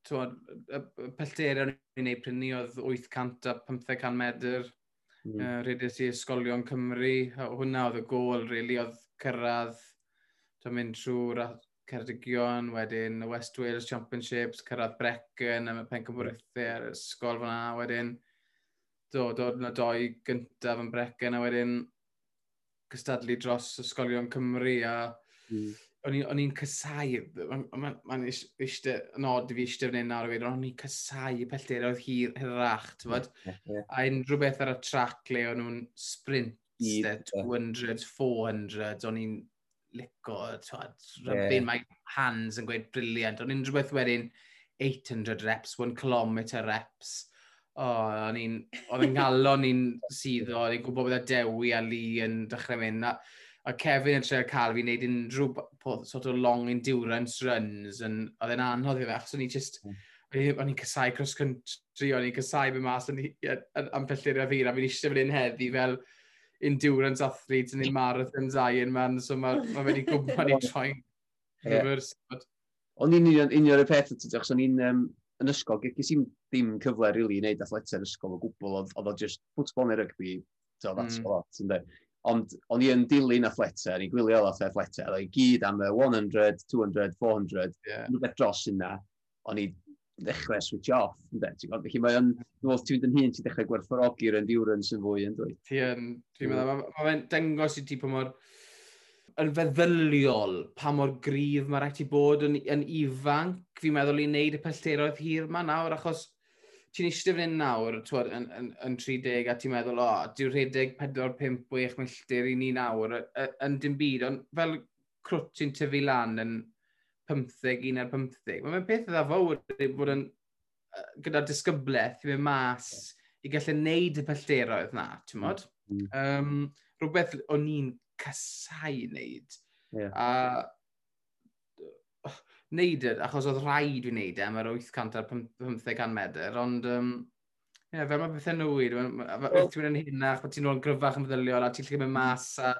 y pellteria o'n i'n ei prynu oedd 800 a 500 medr. Mm. Uh, Rydys i ysgolion Cymru, a hwnna oedd y gol, really, oedd cyrraedd, dwi'n mynd trwy'r Ceredigion, wedyn y West Wales Championships, cyrraedd Brecon, y Pencymwrythu a'r ysgol fyna, wedyn dod o'r na doi gyntaf yn Brecon, a wedyn cystadlu dros ysgolion Cymru a Mm. O'n i'n cysau, mae'n ma eistedd yn od i fi eistedd fan hyn nawr o fyd, o'n i'n cysau pellter oedd hir hyrach, ti'n fod? Yeah, yeah. A unrhyw beth ar y trac le o'n nhw'n sprint, yeah. 200, 400, o'n i'n lico, ti'n rybyn, yeah. mae hands yn gweud briliant, o'n unrhyw beth wedyn 800 reps, 1 km reps, O, oh, o'n i'n, oedd yn galon i'n [LAUGHS] suddo, o'n i'n gwybod bod y dewi a li yn dechrau mynd, a Kevin yn treo cael fi wneud unrhyw sort o long endurance runs, yn, oedd e'n anodd i fe, achos o'n i just, mm. o'n i'n casau cross country, o'n i'n casau be mas am pellur a fi, a fi'n eisiau fan hyn heddi fel endurance athletes yn un marathons iron man, so mae'n ma wedi gwybod ni [LAUGHS] troi'n gyfer O'n i'n union y peth, achos o'n i'n um, yn ysgol, ges i'n ddim cyfle rili really, i wneud athletau yn ysgol o gwbl, oedd o just football neu rygbi, so that's mm. a lot, ynddo. Ond o'n i yn dilyn athletau, o'n i'n gwylio lot o athletau, oedd i gyd am y 100, 200, 400, yeah. rhywbeth dros yna, o'n i ddechrau switch off. Felly mae o'n, dwi'n ti'n mynd yn hun, ti'n dechrau gwerthfawrogi'r endurance yn fwy yn dwi. Ti'n, dwi'n mm. meddwl, mae'n dangos i ti pa mor yn feddyliol pa mor gryf mae rhaid i bod yn, yn ifanc. Fi'n meddwl i wneud y pellteroedd hir ma nawr, achos ti'n eistedd fan hyn nawr, twod, yn, yn, yn 30, a ti'n meddwl, o, oh, diw rhedeg 4, 5, 6 milltir i ni nawr, yn dim byd, ond fel crwt ti'n tyfu lan yn 15, 1 ar 15, mae'n peth ydda fawr bod yn gyda disgyblaeth i fynd mas i gallu neud y pellteroedd na, ti'n modd? Mm. mm. Um, rhywbeth o'n i'n casau wneud. Yeah. A wneud it, achos oedd rhaid i wneud e, yr 800 ar 1500 medr, ond um, yeah, fel mae bethau nwy, wrth ti'n mynd yn hynach, mae ti'n ôl yn gryfach yn feddyliol, a ti'n lle mynd mm-hmm. mas a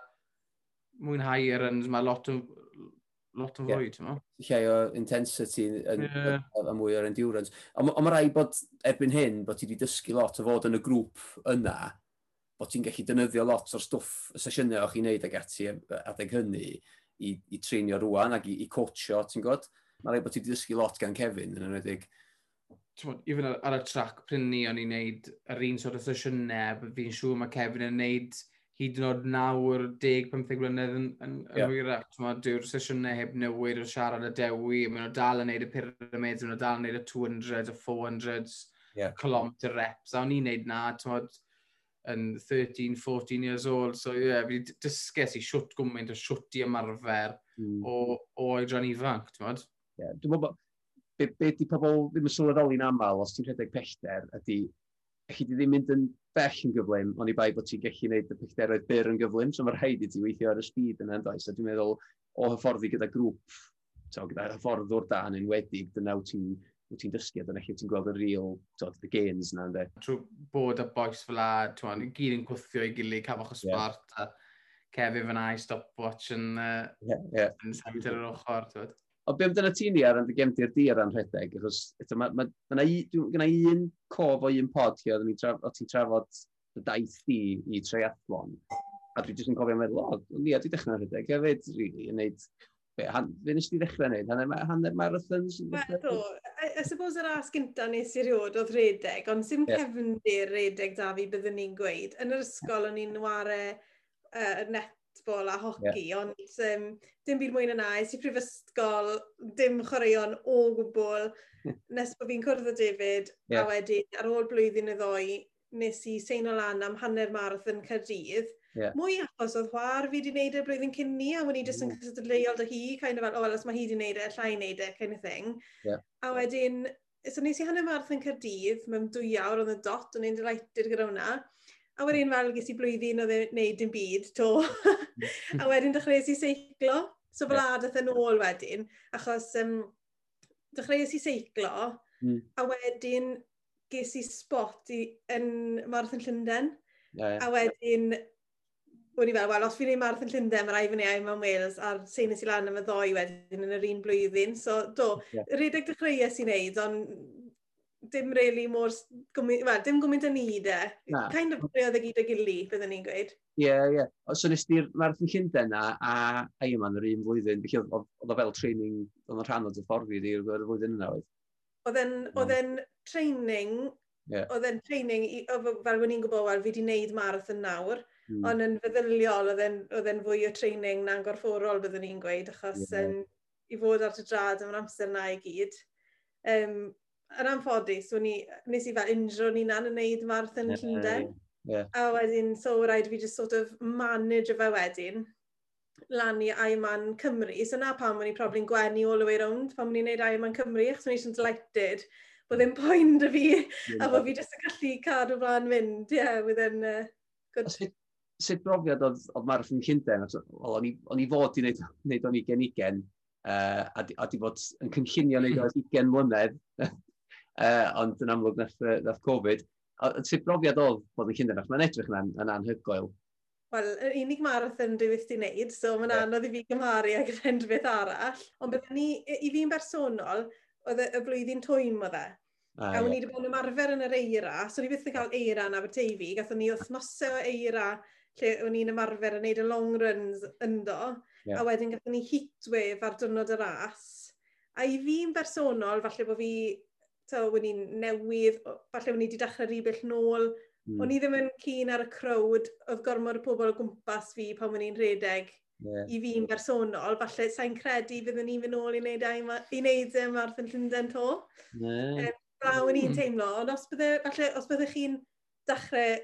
mwynhau yr yns, mae lot o, lot yn fwy, ti'n mo? Llai o intensity yn, yeah. a mwy o'r endurance. Ond mae rhaid bod erbyn hyn, bod ti wedi dysgu lot o fod yn y grŵp yna, bod ti'n gallu defnyddio lot o'r stwff y sesiynau o'ch chi'n neud ag ati adeg hynny, i, i treinio rwan ac i, i coachio, ti'n god? Mae'n rhaid bod ti wedi dysgu lot gan Kevin yn enwedig. Even ar, ar y trac pryn ni, o'n i'n neud yr un sort o sesiynau, fi'n siŵr mae Kevin yn neud hyd yn oed nawr 10-15 blynedd yn, yn, yn yeah. hwyrach. Dyw'r sesiynau heb newid o siarad y dewi, maen nhw dal yn neud y pyramids, maen nhw dal yn neud y 200, y 400, yeah. kilometer reps. A o'n i'n neud na, tywod, yn 13, 14 years old. So ie, yeah, fi dysges i siwt gwmynt o siwt i ymarfer mm. o, o oedran ifanc, ti'n fod? Ie, yeah, dwi'n meddwl be, be di pobl ddim yn sylweddoli'n aml os ti'n rhedeg pellter ydy chi di ddim mynd yn bell yn gyflym, ond i bai bod ti'n gallu gwneud y pellteroedd byr yn gyflym, so mae'r rhaid i ti weithio ar y speed yna, does? A dwi'n meddwl, o hyfforddi gyda grŵp, so, gyda hyfforddwr da yn enwedig, dyna wyt ti'n wyt ti'n dysgu, a dyna lle ti'n gweld y real, tod, the gains yna. ynddo. Trwy bod y boes fel la, twan, gyd yn gwythio i gilydd, cafwch y sport, yeah. a Kevin fan i stopwatch yn, uh, yeah, yeah. yn sefyll ar yr ochr, twan. O be amdano ti ni ar ran dy gefndir di ar anrhedeg? Achos, eto, mae ma, ma, ma yna un cof o un pod lle oedden o ti'n trafod y daith di i treiathlon. A dwi jyst yn cofio meddwl, o, ni a dwi dechrau rhedeg hefyd, really, yn neud... Be, han, fe nes ti ddechrau wneud? Hanner, hanner marathons? Do, I suppose yr as gynta nes i riod oedd redeg, ond sy'n yeah. cefndir redeg da fi byddwn ni'n gweud. Yn yr ysgol o'n i'n wario uh, netball a hoci, yeah. ond um, dim byd mwy na na. Es i prifysgol, dim chwaraeon o gwbl, [LAUGHS] nes bod fi'n cwrdd o David, yeah. a wedyn ar ôl blwyddyn y ddoi, nes i seinol lan am hanner marathon Caerdydd. Yeah. Mwy achos oedd chwar fi wedi wneud y blwyddyn cyn ni, a wedi jyst yn cystadleuol dy hi, kind of, fel, o, oh, os mae hi wedi wneud e, llai wneud e, kind of thing. Yeah. A wedyn, so nes i hanner marth yn Cardydd, mewn dwy awr oedd y dot, o'n i'n delighted gyda hwnna. A wedyn fel ges i blwyddyn oedd e'n neud dim byd to. [LAUGHS] a wedyn dechreuais i seiclo. So fel yeah. adath yn e ôl wedyn, achos um, dechreuais i seiclo, mm. a wedyn ges i spot i, yn Marathon Llundain. Yeah, yeah. A wedyn O'n i fel, wel, os fi'n ei marth yn Llundain, mae rai fy neau mewn Wales, a'r sein i lan am y ddoi wedyn yn yr un blwyddyn. So, do, yeah. redeg dechreuau sy'n neud, ond dim really mor, well, dim gwmynt yn ni, de. Na. Kind of rheoedd y gyd o gili, byddwn ni'n gweud. Ie, yeah, ie. Yeah. So, nes di'r marth yn Llundain na, a ei yma yn yr un flwyddyn, felly oedd o fel training, oedd o'n rhan o dyfforddi i'r flwyddyn yna, oedd? Oedd e'n training, yeah. oedd e'n training, i, fel wedi'n gwybod, wel, fi wedi gwneud marathon nawr, Mm. Ond yn feddyliol, oedd e'n fwy o training na'n gorfforol byddwn ni'n gweud, achos yeah. um, i fod ar y drad am yr amser na i gyd. Um, yn anffodus, ni, nes i fel unrhyw ni'n an yn neud marathon yeah, Llundain. Yeah. A wedyn, so rhaid fi just sort of manage fe wedyn lan i Aiman Cymru. So na pam o'n i probably'n gwenu all the way round, pam o'n i'n neud Aiman Cymru, achos o'n i'n delighted bod ddim poen dy fi, yeah. a bod fi jyst yn gallu cadw flaen mynd, yeah, within uh, good... Os sut brofiad oedd, oedd Marathon Llundain? O'n i fod i wneud, wneud o'n 20 20, uh, a, a di fod yn cynllunio wneud o'n 20 mlynedd, [LAUGHS] uh, ond yn amlwg nath, nath Covid. A, sut brofiad oedd bod yn Llundain? Mae'n edrych yn, yn anhygoel. Wel, yr unig marathon dwi wedi wneud, so mae'n yeah. anodd i fi gymharu ag rhendfydd arall. Ond byddwn ni, i fi'n bersonol, oedd y blwyddyn twym oedd e. Ah, a wni wedi bod yn ymarfer yn yr eira, so ni byth yn cael eira yn Aberteifi, gatho ni wythnosau o eira lle o'n i'n ymarfer yn neud y long runs ynddo, yeah. a wedyn gathon ni heatwave ar dynod y ras. A i fi'n bersonol, falle bod fi, to, o'n i'n newydd, falle o'n i wedi dechrau rhywbeth nôl, mm. o'n i ddim yn cyn ar y crowd, oedd gormod y pobl o gwmpas fi pan o'n i'n rhedeg yeah. i fi'n bersonol, falle sa'n credu fyddwn ni'n fynd nôl i wneud, i wneud e y Marathon Llundain to. Yeah. Um, Braw yn i'n hmm. teimlo, ond os bydde, falle, os bydde chi'n dechrau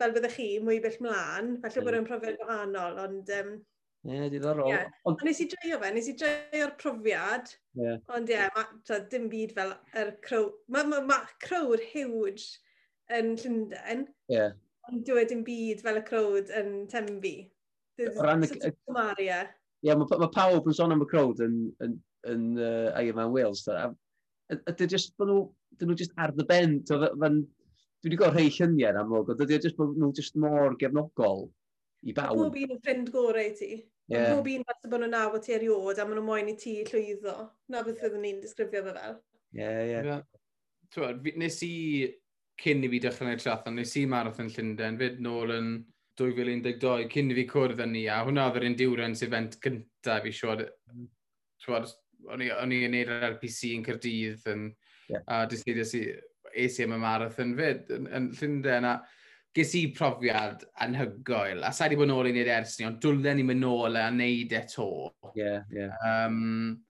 fel byddech chi, mwy bell mlaen. Falle yeah. bod yn profiad gwahanol, ond... Um, Ie, yeah, diddorol. Yeah. Ond nes i dreio fe, nes i dreio'r profiad. Yeah. Ond ie, yeah, ma, dim byd fel yr er crow... Mae ma, ma crowd huge yn Llundain. Yeah. Ond dwi e dim byd fel y crowd yn Tembi. O ran y... E ie, yeah, mae ma pawb yn sôn am y crowd yn, yn, yn uh, Iron Man Wales. Ta. Ydy just, nhw, nhw just ar the bend, dwi wedi gweld rhai lluniau yn amlwg, ond dydy o jyst bod nhw jyst mor gefnogol i bawb. Pob un yn ffrind gorau ti. Yeah. Pob un fath bod nhw'n nawr ti eriod a maen nhw moyn i ti llwyddo. Na beth fyddwn ni'n disgrifio fe fel. Ie, ie. Twyd, nes i cyn i fi dechrau gwneud triathlon, nes i marathon Llundain, fyd nôl yn 2012, cyn i fi cwrdd yn ni, a hwnna oedd yr endurance event cyntaf fi siwod. O'n i'n yn gwneud yr RPC yn Cyrdydd, yn, yeah. a dysydiau ACM Marathon fyd yn, yn Llundain. A ges i profiad anhygoel, a sa'i di bod nôl i wneud e ers ni, ond dwlen i mynd nôl a wneud eto. Ie, yeah. Yeah. Um,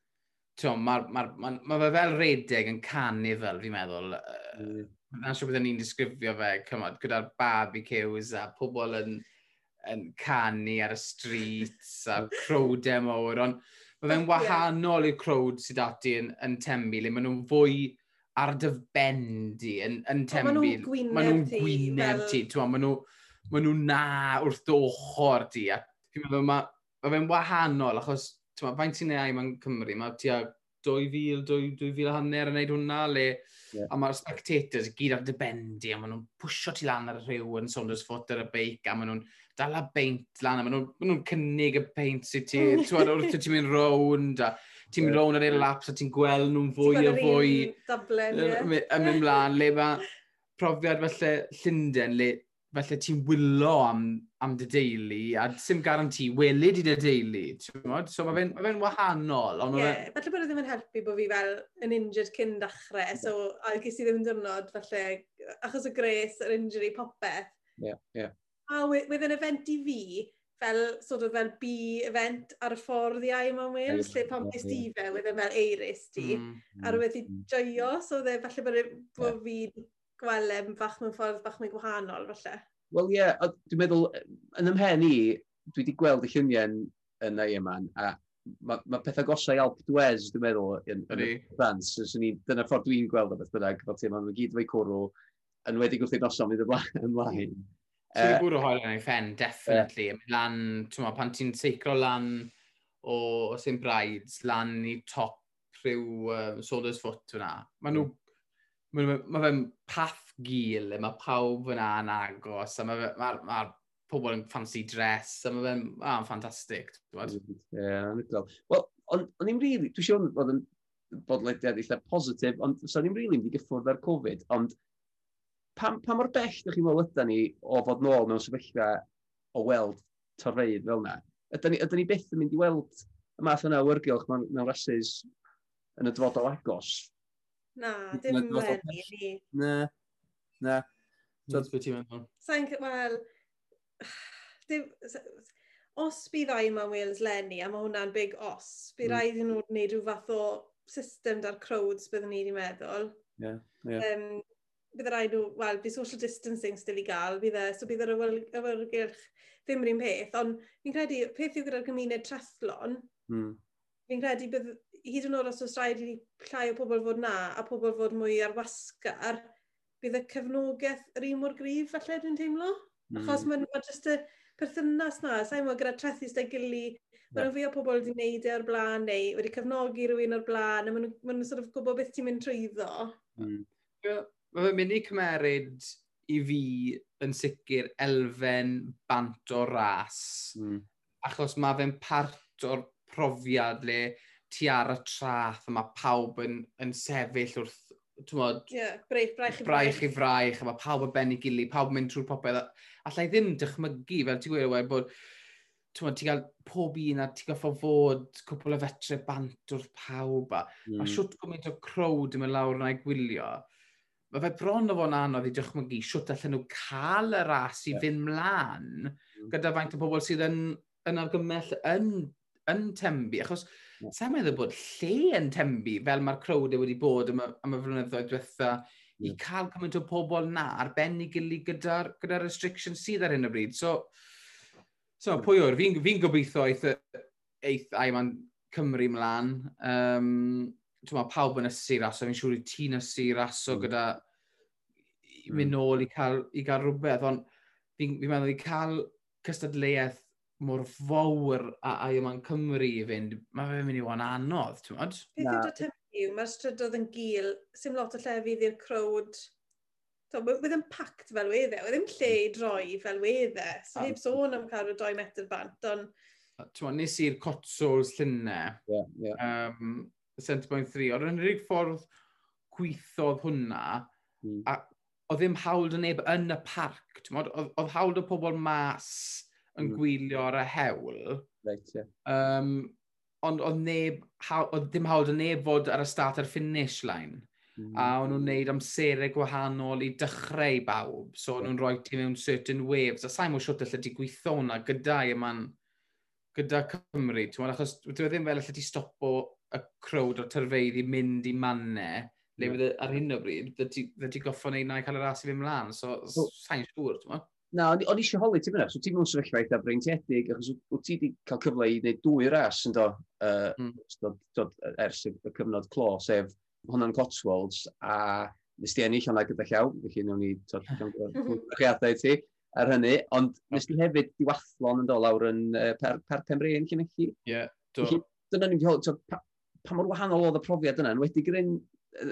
Mae ma, ma, ma, ma fe fel redeg yn canu fel, fi'n meddwl. Mm. Na'n siŵr byddwn ni'n disgrifio fe, cymod, gyda'r barbecues a pobl yn, yn canu ar y streets a crowdau e mawr, ond mae fe'n wahanol i'r crowd sydd ati yn, yn tembu, le maen nhw'n fwy ar dy ben yn, yn tembu. Maen nhw'n gwyneb ti. Maen nhw'n gwyneb ti. Maen nhw, maen nhw na wrth ochr ti. A fi'n meddwl, mae ma fe'n wahanol, achos faint ti'n ei mewn Cymru, mae ti a 2,000, 2,000 a hanner yn neud hwnna, le, yeah. a mae'r spectators gyd ar dy bendi, a maen nhw'n pwysio ti lan ar y rhyw yn saunders Foot ar y beic, a maen nhw'n dal a beint lan, a maen nhw'n nhw cynnig y peint sy'n ti, [LAUGHS] wrth ti'n mynd rownd, a ti'n mynd rown ar ei laps a ti'n gweld nhw'n fwy a fwy yn mynd mlaen, le mae profiad felly Llundain, le felly ti'n wylo am, am dy deulu, a sim garanti welyd i dy deulu, So mae fe'n ma fe wahanol. Ie, yeah, fe... felly bod e ddim yn helpu bod fi fel yn injured cyn dachrau, so a ges i ddim yn dyrnod felly achos y gres yr injury popeth. Ie, Yeah, ie. yeah. A wedd yn event i fi, fel, sort of, fel B event ar y ffordd iau mewn Wales, lle pam bys di fe, wedd e fel eiris ti, mm. a rwy'n joio, so dde, falle bod yeah. fi gwelem bach mewn ffordd bach mewn gwahanol, falle. Wel ie, yeah, dwi'n meddwl, yn ymhen i, dwi wedi gweld y lluniau yn ei yma, a mae ma pethau gosau Alp Dwez, dwi'n meddwl, yn, yn y France. Ni, dyna ffordd dwi'n gweld o beth bynnag, fel ti'n meddwl, mae gyd efo'i cwrw, yn wedi gwrthyn ei noson mynd ymlaen. Mm. Ti'n uh, bwrw hoel yn ei ffen, definitely. Yeah. Lan, ma, pan ti'n seiclo lan o, o St Brides, lan i top rhyw um, Solder's Foot fyna. Mae nhw... Mae ma, ma fe'n path gil, e, mae pawb fyna yn agos, a mae ma, ma pobl yn fancy dress, a mae fe'n ah, ffantastig. Ie, yeah, Wel, o'n i'n rili, dwi'n siŵr bod yn bodlediad eitha positif, ond so o'n i'n rili really mynd i gyffwrdd ar Covid, ond pa, pa mor bell ydych chi'n meddwl ydy ni o fod nôl mewn sefyllfa o weld torfeidd fel yna? Ydyn ni, ydyn ni beth yn mynd i weld y math yna o wyrgylch mewn, mewn rhasys yn y dyfodol agos? Na, dim yn wedi ni. Na, na. Dwi'n beth ti'n meddwl. Sa'n, wel, [SIGHS] os bydd ai yma Wales lenni, a mae hwnna'n big os, bydd mm. rhaid i nhw wneud rhyw fath o system dar crowds byddwn ni wedi meddwl. Yeah, yeah. Um, bydd rhaid nhw, wel, bydd social distancing still i gael, bydd e, so bydd yr awyrgylch ddim yr un peth, ond fi'n credu, peth yw gyda'r gymuned trethlon, mm. fi'n credu bydd hyd yn oed os oes rhaid i llai o pobl fod na, a pobl fod mwy ar wasgar, bydd y cefnogaeth yr un mor grif, falle, dwi'n teimlo. Mm. Achos mae'n ma jyst y perthynas na, sa'n mwyn gyda trethu sydd gili, mae nhw fi o pobl wedi gwneud e o'r blaen, neu wedi cefnogi rhywun o'r blaen, a maen ma sort of gwybod beth ti'n mynd trwyddo. Mm mae fe'n mynd i cymeryd i fi yn sicr elfen bant o ras. Mm. Achos mae fe'n part o'r profiad le ti ar y trath a mae pawb yn, yn sefyll wrth tymod, yeah, braich, braich, braich, braich i fraich, a mae pawb yn benni gili, pawb yn mynd trwy'r popeth. Alla i ddim dychmygu, fel ti'n gweud, wedi bod ti'n ti gael pob un a ti'n gael fod cwpl o fetre bant wrth pawb. A, mm. a hmm. siwt gwmynt o crowd yn mynd lawr yna i gwylio mae fe bron o fo'n anodd i dychmygu siwt allan nhw cael y ras i yeah. fynd mlaen mm. gyda faint o bobl sydd yn, yn argymell yn, yn tembu. Achos yeah. sa'n meddwl bod lle yn tembu fel mae'r crowd e wedi bod am y, am y flynyddoedd diwetha yeah. i cael cymaint o pobl na arbennig gilydd gyda'r gyda restrictions sydd ar hyn o bryd. So, so pwy o'r, fi'n fi, gobeithio eith, eith Aiman Cymru mlaen. Um, mae pawb yn ysu raso, fi'n siŵr i ti'n ysu raso mm. gyda mm. mynd nôl i cael, i gael rhywbeth, ond fi'n fi meddwl i cael cystadleuaeth mor fawr a, ai yma'n Cymru i fynd, mae fe'n mynd i wan anodd, ti'n modd? Beth yw'r tymlu yw, mae'r strydodd yn gil, sy'n lot o llefydd i'r crowd, Bydd yn pact fel wedde, oedd ddim lle i droi fel wedde. So, heb sôn am cael y 2 metr bant, ond... Ti'n Nes i'r Cotswolds llynau. Yeah, yeah. Um, y centre 3, ond yn unig ffordd gweithodd hwnna, mm. a oedd ddim hawl dy neb yn y parc, oedd hawl o pobl mas yn mm. gwylio ar y hewl. Right, yeah. um, ond oedd neb, oedd dim hawl dy neb fod ar y start a'r finish line. Mm. A o'n nhw'n neud amserau gwahanol i dechrau bawb. So o'n nhw'n rhoi ti mewn certain waves. A sa'n mwyn siwt allai ti gweithio hwnna gyda yma'n gyda Cymru. Ti'n achos dwi ddim fel allai ti stopo y crowd o'r tyrfeidd i mynd i mannau, le yeah. Ar hyn o bryd, dda ti goffo neud na i cael yr as i fi mlaen, so oh. sa'n siŵr, ti'n Na, ond o'n eisiau holi ti fyna, so ti'n mewn sefyllfa eitha breintiedig, achos wyt ti wedi cael cyfle i wneud dwy ras yn do, uh, mm. do, do, ers y cyfnod clo, sef hwnna'n Cotswolds, a nes ti ennill hwnna gyda llaw, felly newn ni gyfriadau [LAUGHS] ti ar hynny, ond nes ti hefyd diwathlon yn do lawr yn uh, per, per Pemri yn Llanelli. Ie, yeah, do. Dyna ni'n gweld, pa mor wahanol oedd y profiad yna, yn wedi gryn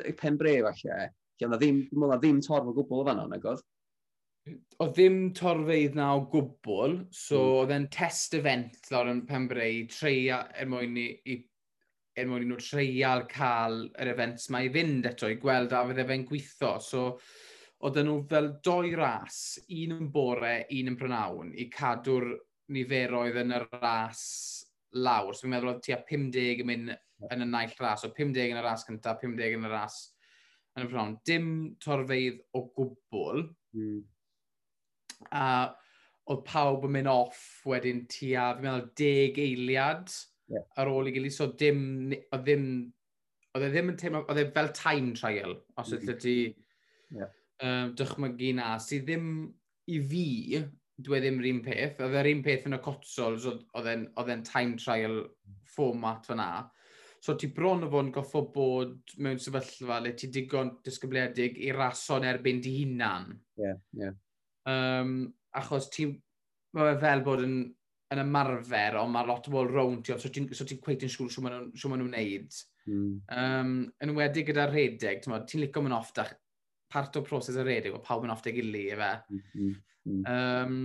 y pen bref falle, lle oedd ddim, ddim, torf o gwbl o fanno, nag oedd? O ddim torfeidd na o gwbl, so mm. oedd e'n test event lawr yn Pembrey, treia er mwyn i, i er mwyn i nhw treial cael yr events mae i fynd eto i gweld a fydde fe'n gweithio. So, oedd nhw fel doi ras, un yn bore, un yn prynawn, i cadw'r niferoedd yn y ras lawr. So, fi'n meddwl oedd tua 50 yn mynd yn y naill ras. O 50 yn y ras cyntaf, 50 yn y ras yn y bron. Dim torfeidd o gwbl. Mm. A oedd pawb yn mynd off wedyn tua, fi'n meddwl, 10 eiliad yeah. ar ôl i gilydd. So dim, oedd ddim, oedd e ddim yn teimlo, oedd e fel time trial, os mm -hmm. ydy ti yeah. um, dychmygu na, sydd ddim i fi, dwi e ddim yr un peth. Oedd e'r un peth yn y cotsols, oedd e'n time trial format fyna. So ti bron o fo'n goffo bod mewn sefyllfa le ti digon disgybliedig i rason erbyn di hunan. Ie, yeah, ie. Yeah. Um, achos ti, mae fel bod yn, yn ymarfer, ond mae lot o bobl rown ti, so ti'n so ti cweith yn siŵr sy'n maen nhw'n neud. Mm. Um, yn wedi gyda rhedeg, ti'n licio mynd off dach, part o proses y rhedeg, o pawb yn off deg ili, efe. Mm, mm, mm. Um,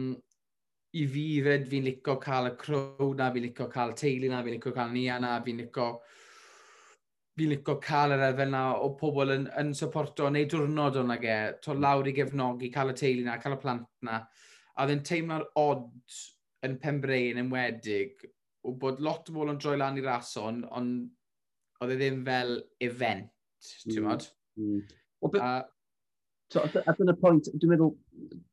I fi fed, fi'n licio cael y crowd na, fi'n licio cael teulu na, fi'n licio cael nia na, fi'n licio fi'n licio cael yr elfen na o pobl yn, yn supporto, neu diwrnod o'n ag e, to hmm. lawr i gefnogi, cael y teulu na, cael y plant na. A ddyn teimlo'r odd yn Pembrain yn wedig, o bod lot o bobl yn droi lan i rason, ond oedd e ddim fel event, ti'n mm. mm. A, So, at yn pwynt, dwi'n meddwl,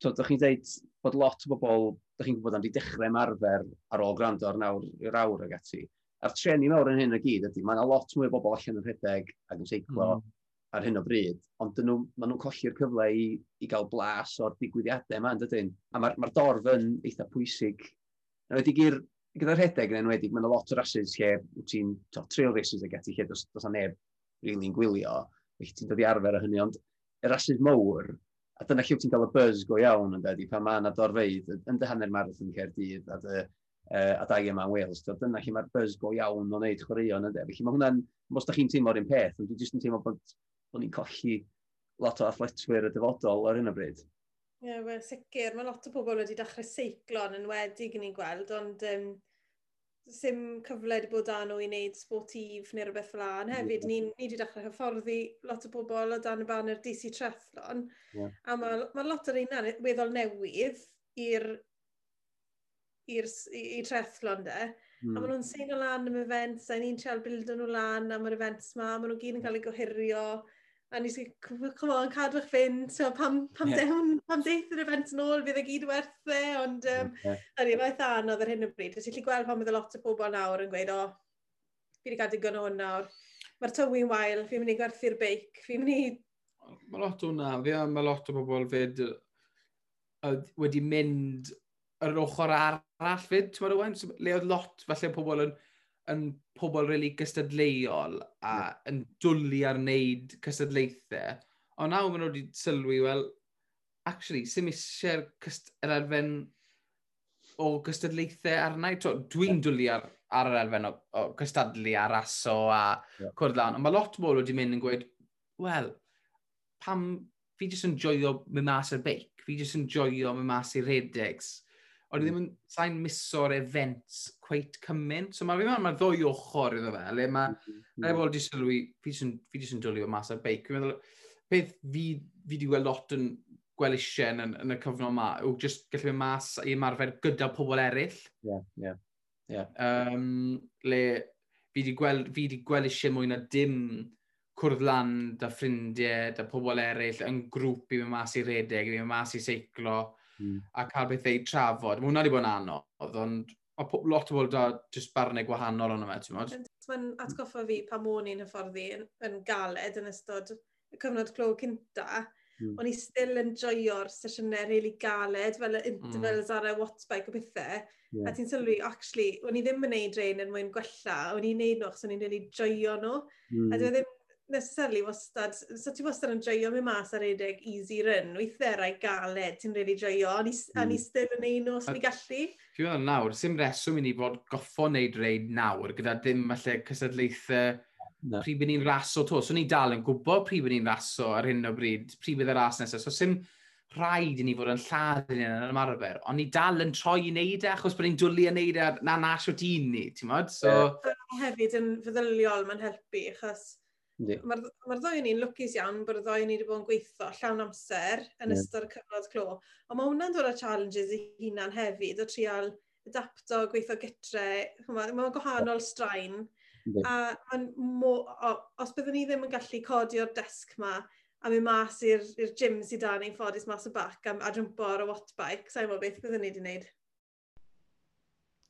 so, da chi'n dweud bod lot o bobl, ydych chi'n gwybod am di dechrau ymarfer ar ôl gwrando ar nawr i'r awr ag ati a'r treni mawr yn hyn o gyd ydy, mae yna lot mwy o bobl allan yn rhedeg ac yn seiclo mm. ar hyn o bryd, ond dyn nhw, maen nhw'n colli'r cyfle i, i gael blas o'r digwyddiadau yma, dydyn. A mae'r ma, dorf yn eitha pwysig. Yn wedi gyr, gyda'r rhedeg yn enwedig, mae'n lot o rasydd lle wyt ti'n trail races ag ati lle dos, dos neb rili'n gwylio, felly ti'n dod i arfer o hynny, ond y rasydd mowr, a dyna lle ti'n cael y buzz go iawn yn dweud, pan mae yna dorfeidd yn dy hanner marathon cerdydd, a dy uh, a dau yma yn Wales. So, dyna lle mae'r buzz go iawn o wneud chwaraeon ynddo. Felly mae hwnna'n, os da chi'n teimlo'r un peth, ond dwi'n jyst yn teimlo bod, bod ni'n colli lot o athletwyr y dyfodol ar hyn o bryd. Ie, yeah, well, sicr. Mae lot o bobl wedi dechrau seiclon yn enwedig yn ei gweld, ond um, ddim cyfle wedi bod dan nhw i wneud sportif neu rhywbeth fel an. Hefyd, ni, ni wedi dechrau hyfforddi lot o bobl o dan y ban yr DC Trethlon. Yeah. A mae ma lot o'r un weddol newydd i'r i'r i trethlon de. Mm. A maen hmm. nhw'n sein o lan am events, a ni'n trial bildo nhw lan am yr events ma, maen nhw gyd yn cael eu gohirio, a ni sy'n come on, cadwch fynd, so pam, pam, yeah. dewn, pam deith yr event yn ôl, fydd y gyd werth e, ond um, yeah. ni, mae'n anodd ar hyn o bryd. Ti'n gallu gweld pan bydd e lot o bobl nawr yn gweud, o, oh, fi wedi cael digon o hwn nawr. Mae'r tywi'n wael, fi'n mynd i gwerthu'r beic, fi'n mynd i... Mae lot o hwnna, fi mae lot o bobl fyd wedi mynd yr ochr arall fyd, ti'n meddwl, Owen? Le oedd lot, falle pobl yn, yn pobl really gystadleuol a yeah. yn dwlu ar wneud cystadlaethau. Ond nawr maen nhw wedi sylwi, wel, actually, sy'n eisiau'r yr elfen o gystadlaethau arna. Dwi'n dwlu ar, ar yr elfen o, o cystadlu a raso a yeah. cwrdd lan. Ond mae lot mwy wedi mynd yn gweud, wel, pam fi jyst yn joio mynd mas ar beic, fi jyst yn joio mynd mas i redegs Ond hmm. ddim yn sain miso'r events cweit cymaint. So mae ma ddwy ochr iddo fe, le mae... Mm. Rai bod di sylwi, fi jyst yn dwlio mas ar beic. Fi'n meddwl, beth fi, fi di gweld lot yn gweld eisiau yn, yn, y cyfnod yma, yw jyst gallu mynd mas i ymarfer gyda pobl eraill. Ie, ie. Um, Le fi di gweld, fi di gweld eisiau mwy na dim cwrdd lan da ffrindiau, da pobl eraill yn grŵp i mynd mas i redeg, i mynd mas i seiclo mm. a cael beth ei trafod. Mae hwnna wedi bod yn anodd, ond mae lot o bobl da jyst barnau gwahanol ond yma, ti'n modd? Mae'n atgoffa fi pa môn i'n hyfforddi yn, yn galed yn ystod y cyfnod clo cynta, mm. o'n i still yn joio'r sesiynau really galed, fel y hmm. intervals mm. ar y wattbike o bethau, yeah. a ti'n sylwi, actually, o'n i ddim yn neud rhain yn er mwyn gwella, o'n i'n neud nhw achos o'n i'n really joio nhw, mm. a hmm. dwi e ddim necessarily wastad, so ti wastad yn joio mi mas ar edeg easy run, weithiau rai galed, ti'n really joio, a ni, mm. a ni still yn ein os ni gallu. Ti'n meddwl nawr, sy'n reswm i ni fod goffo wneud reid nawr, gyda dim falle cysadlaethau no. pryd bydd ni'n raso to. So ni dal yn gwybod pryd bydd ni'n raso ar hyn o bryd, pryd bydd y ras nesaf. So sy'n rhaid i ni fod yn lladd yn yn ymarfer, ond ni dal yn troi i wneud e, achos bod ni'n dwlu yn wneud e na nas o dyn ni, ti'n modd? So... Yeah. hefyd yn feddyliol mae'n helpu, achos Mae'r ma ddoi ni'n lwcus iawn bod y ddoi ni wedi bod yn gweithio llawn amser yn yeah. ystod y cyfnod clo. Ond mae hwnna'n dod â challenges i hunan hefyd o trial adapto, gweithio gytre, mae'n ma gwahanol straen. Yeah. A mo, o, os byddwn ni ddim yn gallu codio'r desg ma a mynd mas i'r gym sydd dan ni'n ffodus mas o bac a, a jwmpo ar y wattbike, sa'n so, beth byddwn ni wedi wneud.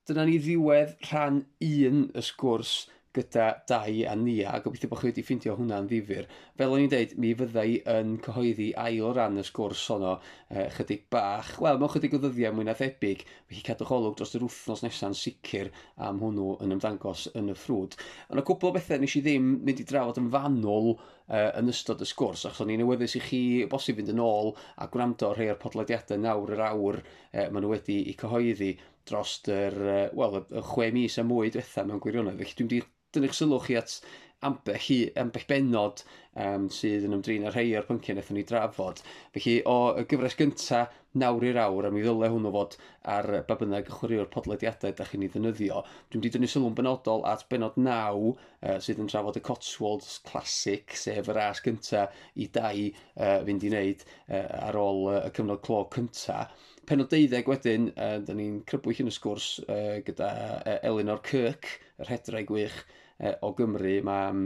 Dyna ni ddiwedd rhan un y sgwrs gyda dau a nia, a gobeithio bod chi wedi ffeindio hwnna'n ddifur. Fel o'n i'n dweud, mi fyddai yn cyhoeddi ail ran y sgwrs honno e, chydig bach. Wel, mewn chydig o ddyddiau mwy na thebyg, fe chi cadwch olwg dros yr wythnos nesaf sicr am hwnnw yn ymddangos yn y ffrwd. Ond y cwbl o bethau nes i ddim mynd i drafod yn fanwl uh, yn ystod y sgwrs, achos o'n i'n newyddus i chi bosib fynd yn ôl a gwrando rhai o'r podlediadau nawr yr awr uh, maen nhw wedi i cyhoeddi dros yr, uh, well, y, y chwe mis a mwy diwethaf mewn gwirionedd. Felly dwi'n dyna'ch sylw chi at ambell, i, ambell benod um, sydd yn ymdrin ar rhai o'r pynciau wnaethon ni drafod. Felly, o y gyfres gynta, nawr i'r awr, a mi ddylai hwnnw fod ar ba bynnag chwaraewr podlediadau da chi'n ei ddynyddio, Dwi'n wedi dynnu sylw'n benodol at benod naw uh, sydd yn trafod y Cotswolds Classic, sef y ras gynta i dau uh, fynd i wneud uh, ar ôl uh, y cyfnod clo cynta. Penod 12 wedyn, uh, da ni'n crybwyll yn y sgwrs uh, gyda uh, Eleanor Kirk, yr hedrau gwych, uh, o Gymru, mae um,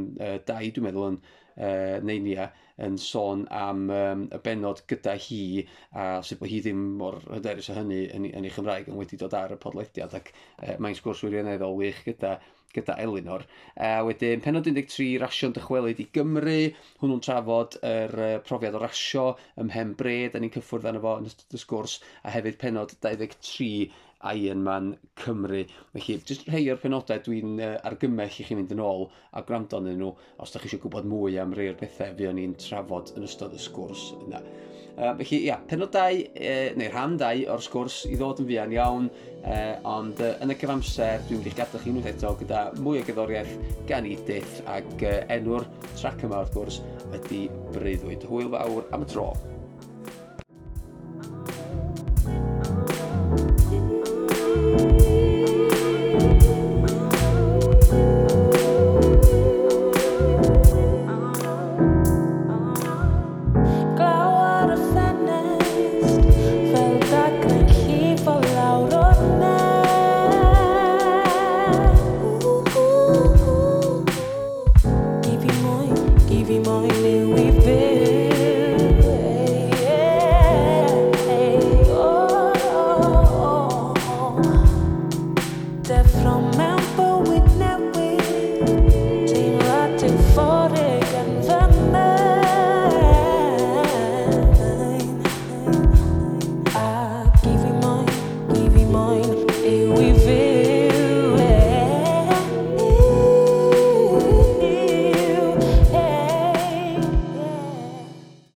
dau dwi'n meddwl yn uh, neinia yn sôn am um, y benod gyda hi a sut bod hi ddim mor hyderus o hynny yn, yn ei Chymraeg yn wedi dod ar y podlediad ac uh, mae'n sgwrs wirioneddol wych gyda gyda Elinor. A wedyn, penod 13, rasio'n dychwelyd i Gymru. Hwnnw'n trafod yr uh, profiad o rasio ym Mhen bred. da ni'n cyffwrdd arno fo yn ystod y sgwrs, a hefyd penod 23, Iron Man Cymru. Felly, jyst rhai o'r penodau dwi'n uh, argymell i chi mynd yn ôl a gwrando yn nhw os da chi eisiau gwybod mwy am rhai o'r bethau fi o'n i'n trafod yn ystod y sgwrs yna. Uh, felly, ia, penod 2, uh, neu rhan 2 o'r sgwrs i ddod yn fuan iawn, uh, ond uh, yn y cyfamser, dwi'n mynd i'ch gadael chi unwaith eto gyda mwy o gyddoriaeth gan i dydd, ac uh, enw'r trac yma, wrth gwrs, ydy Breuddwyd. Hwyl fawr am y tro.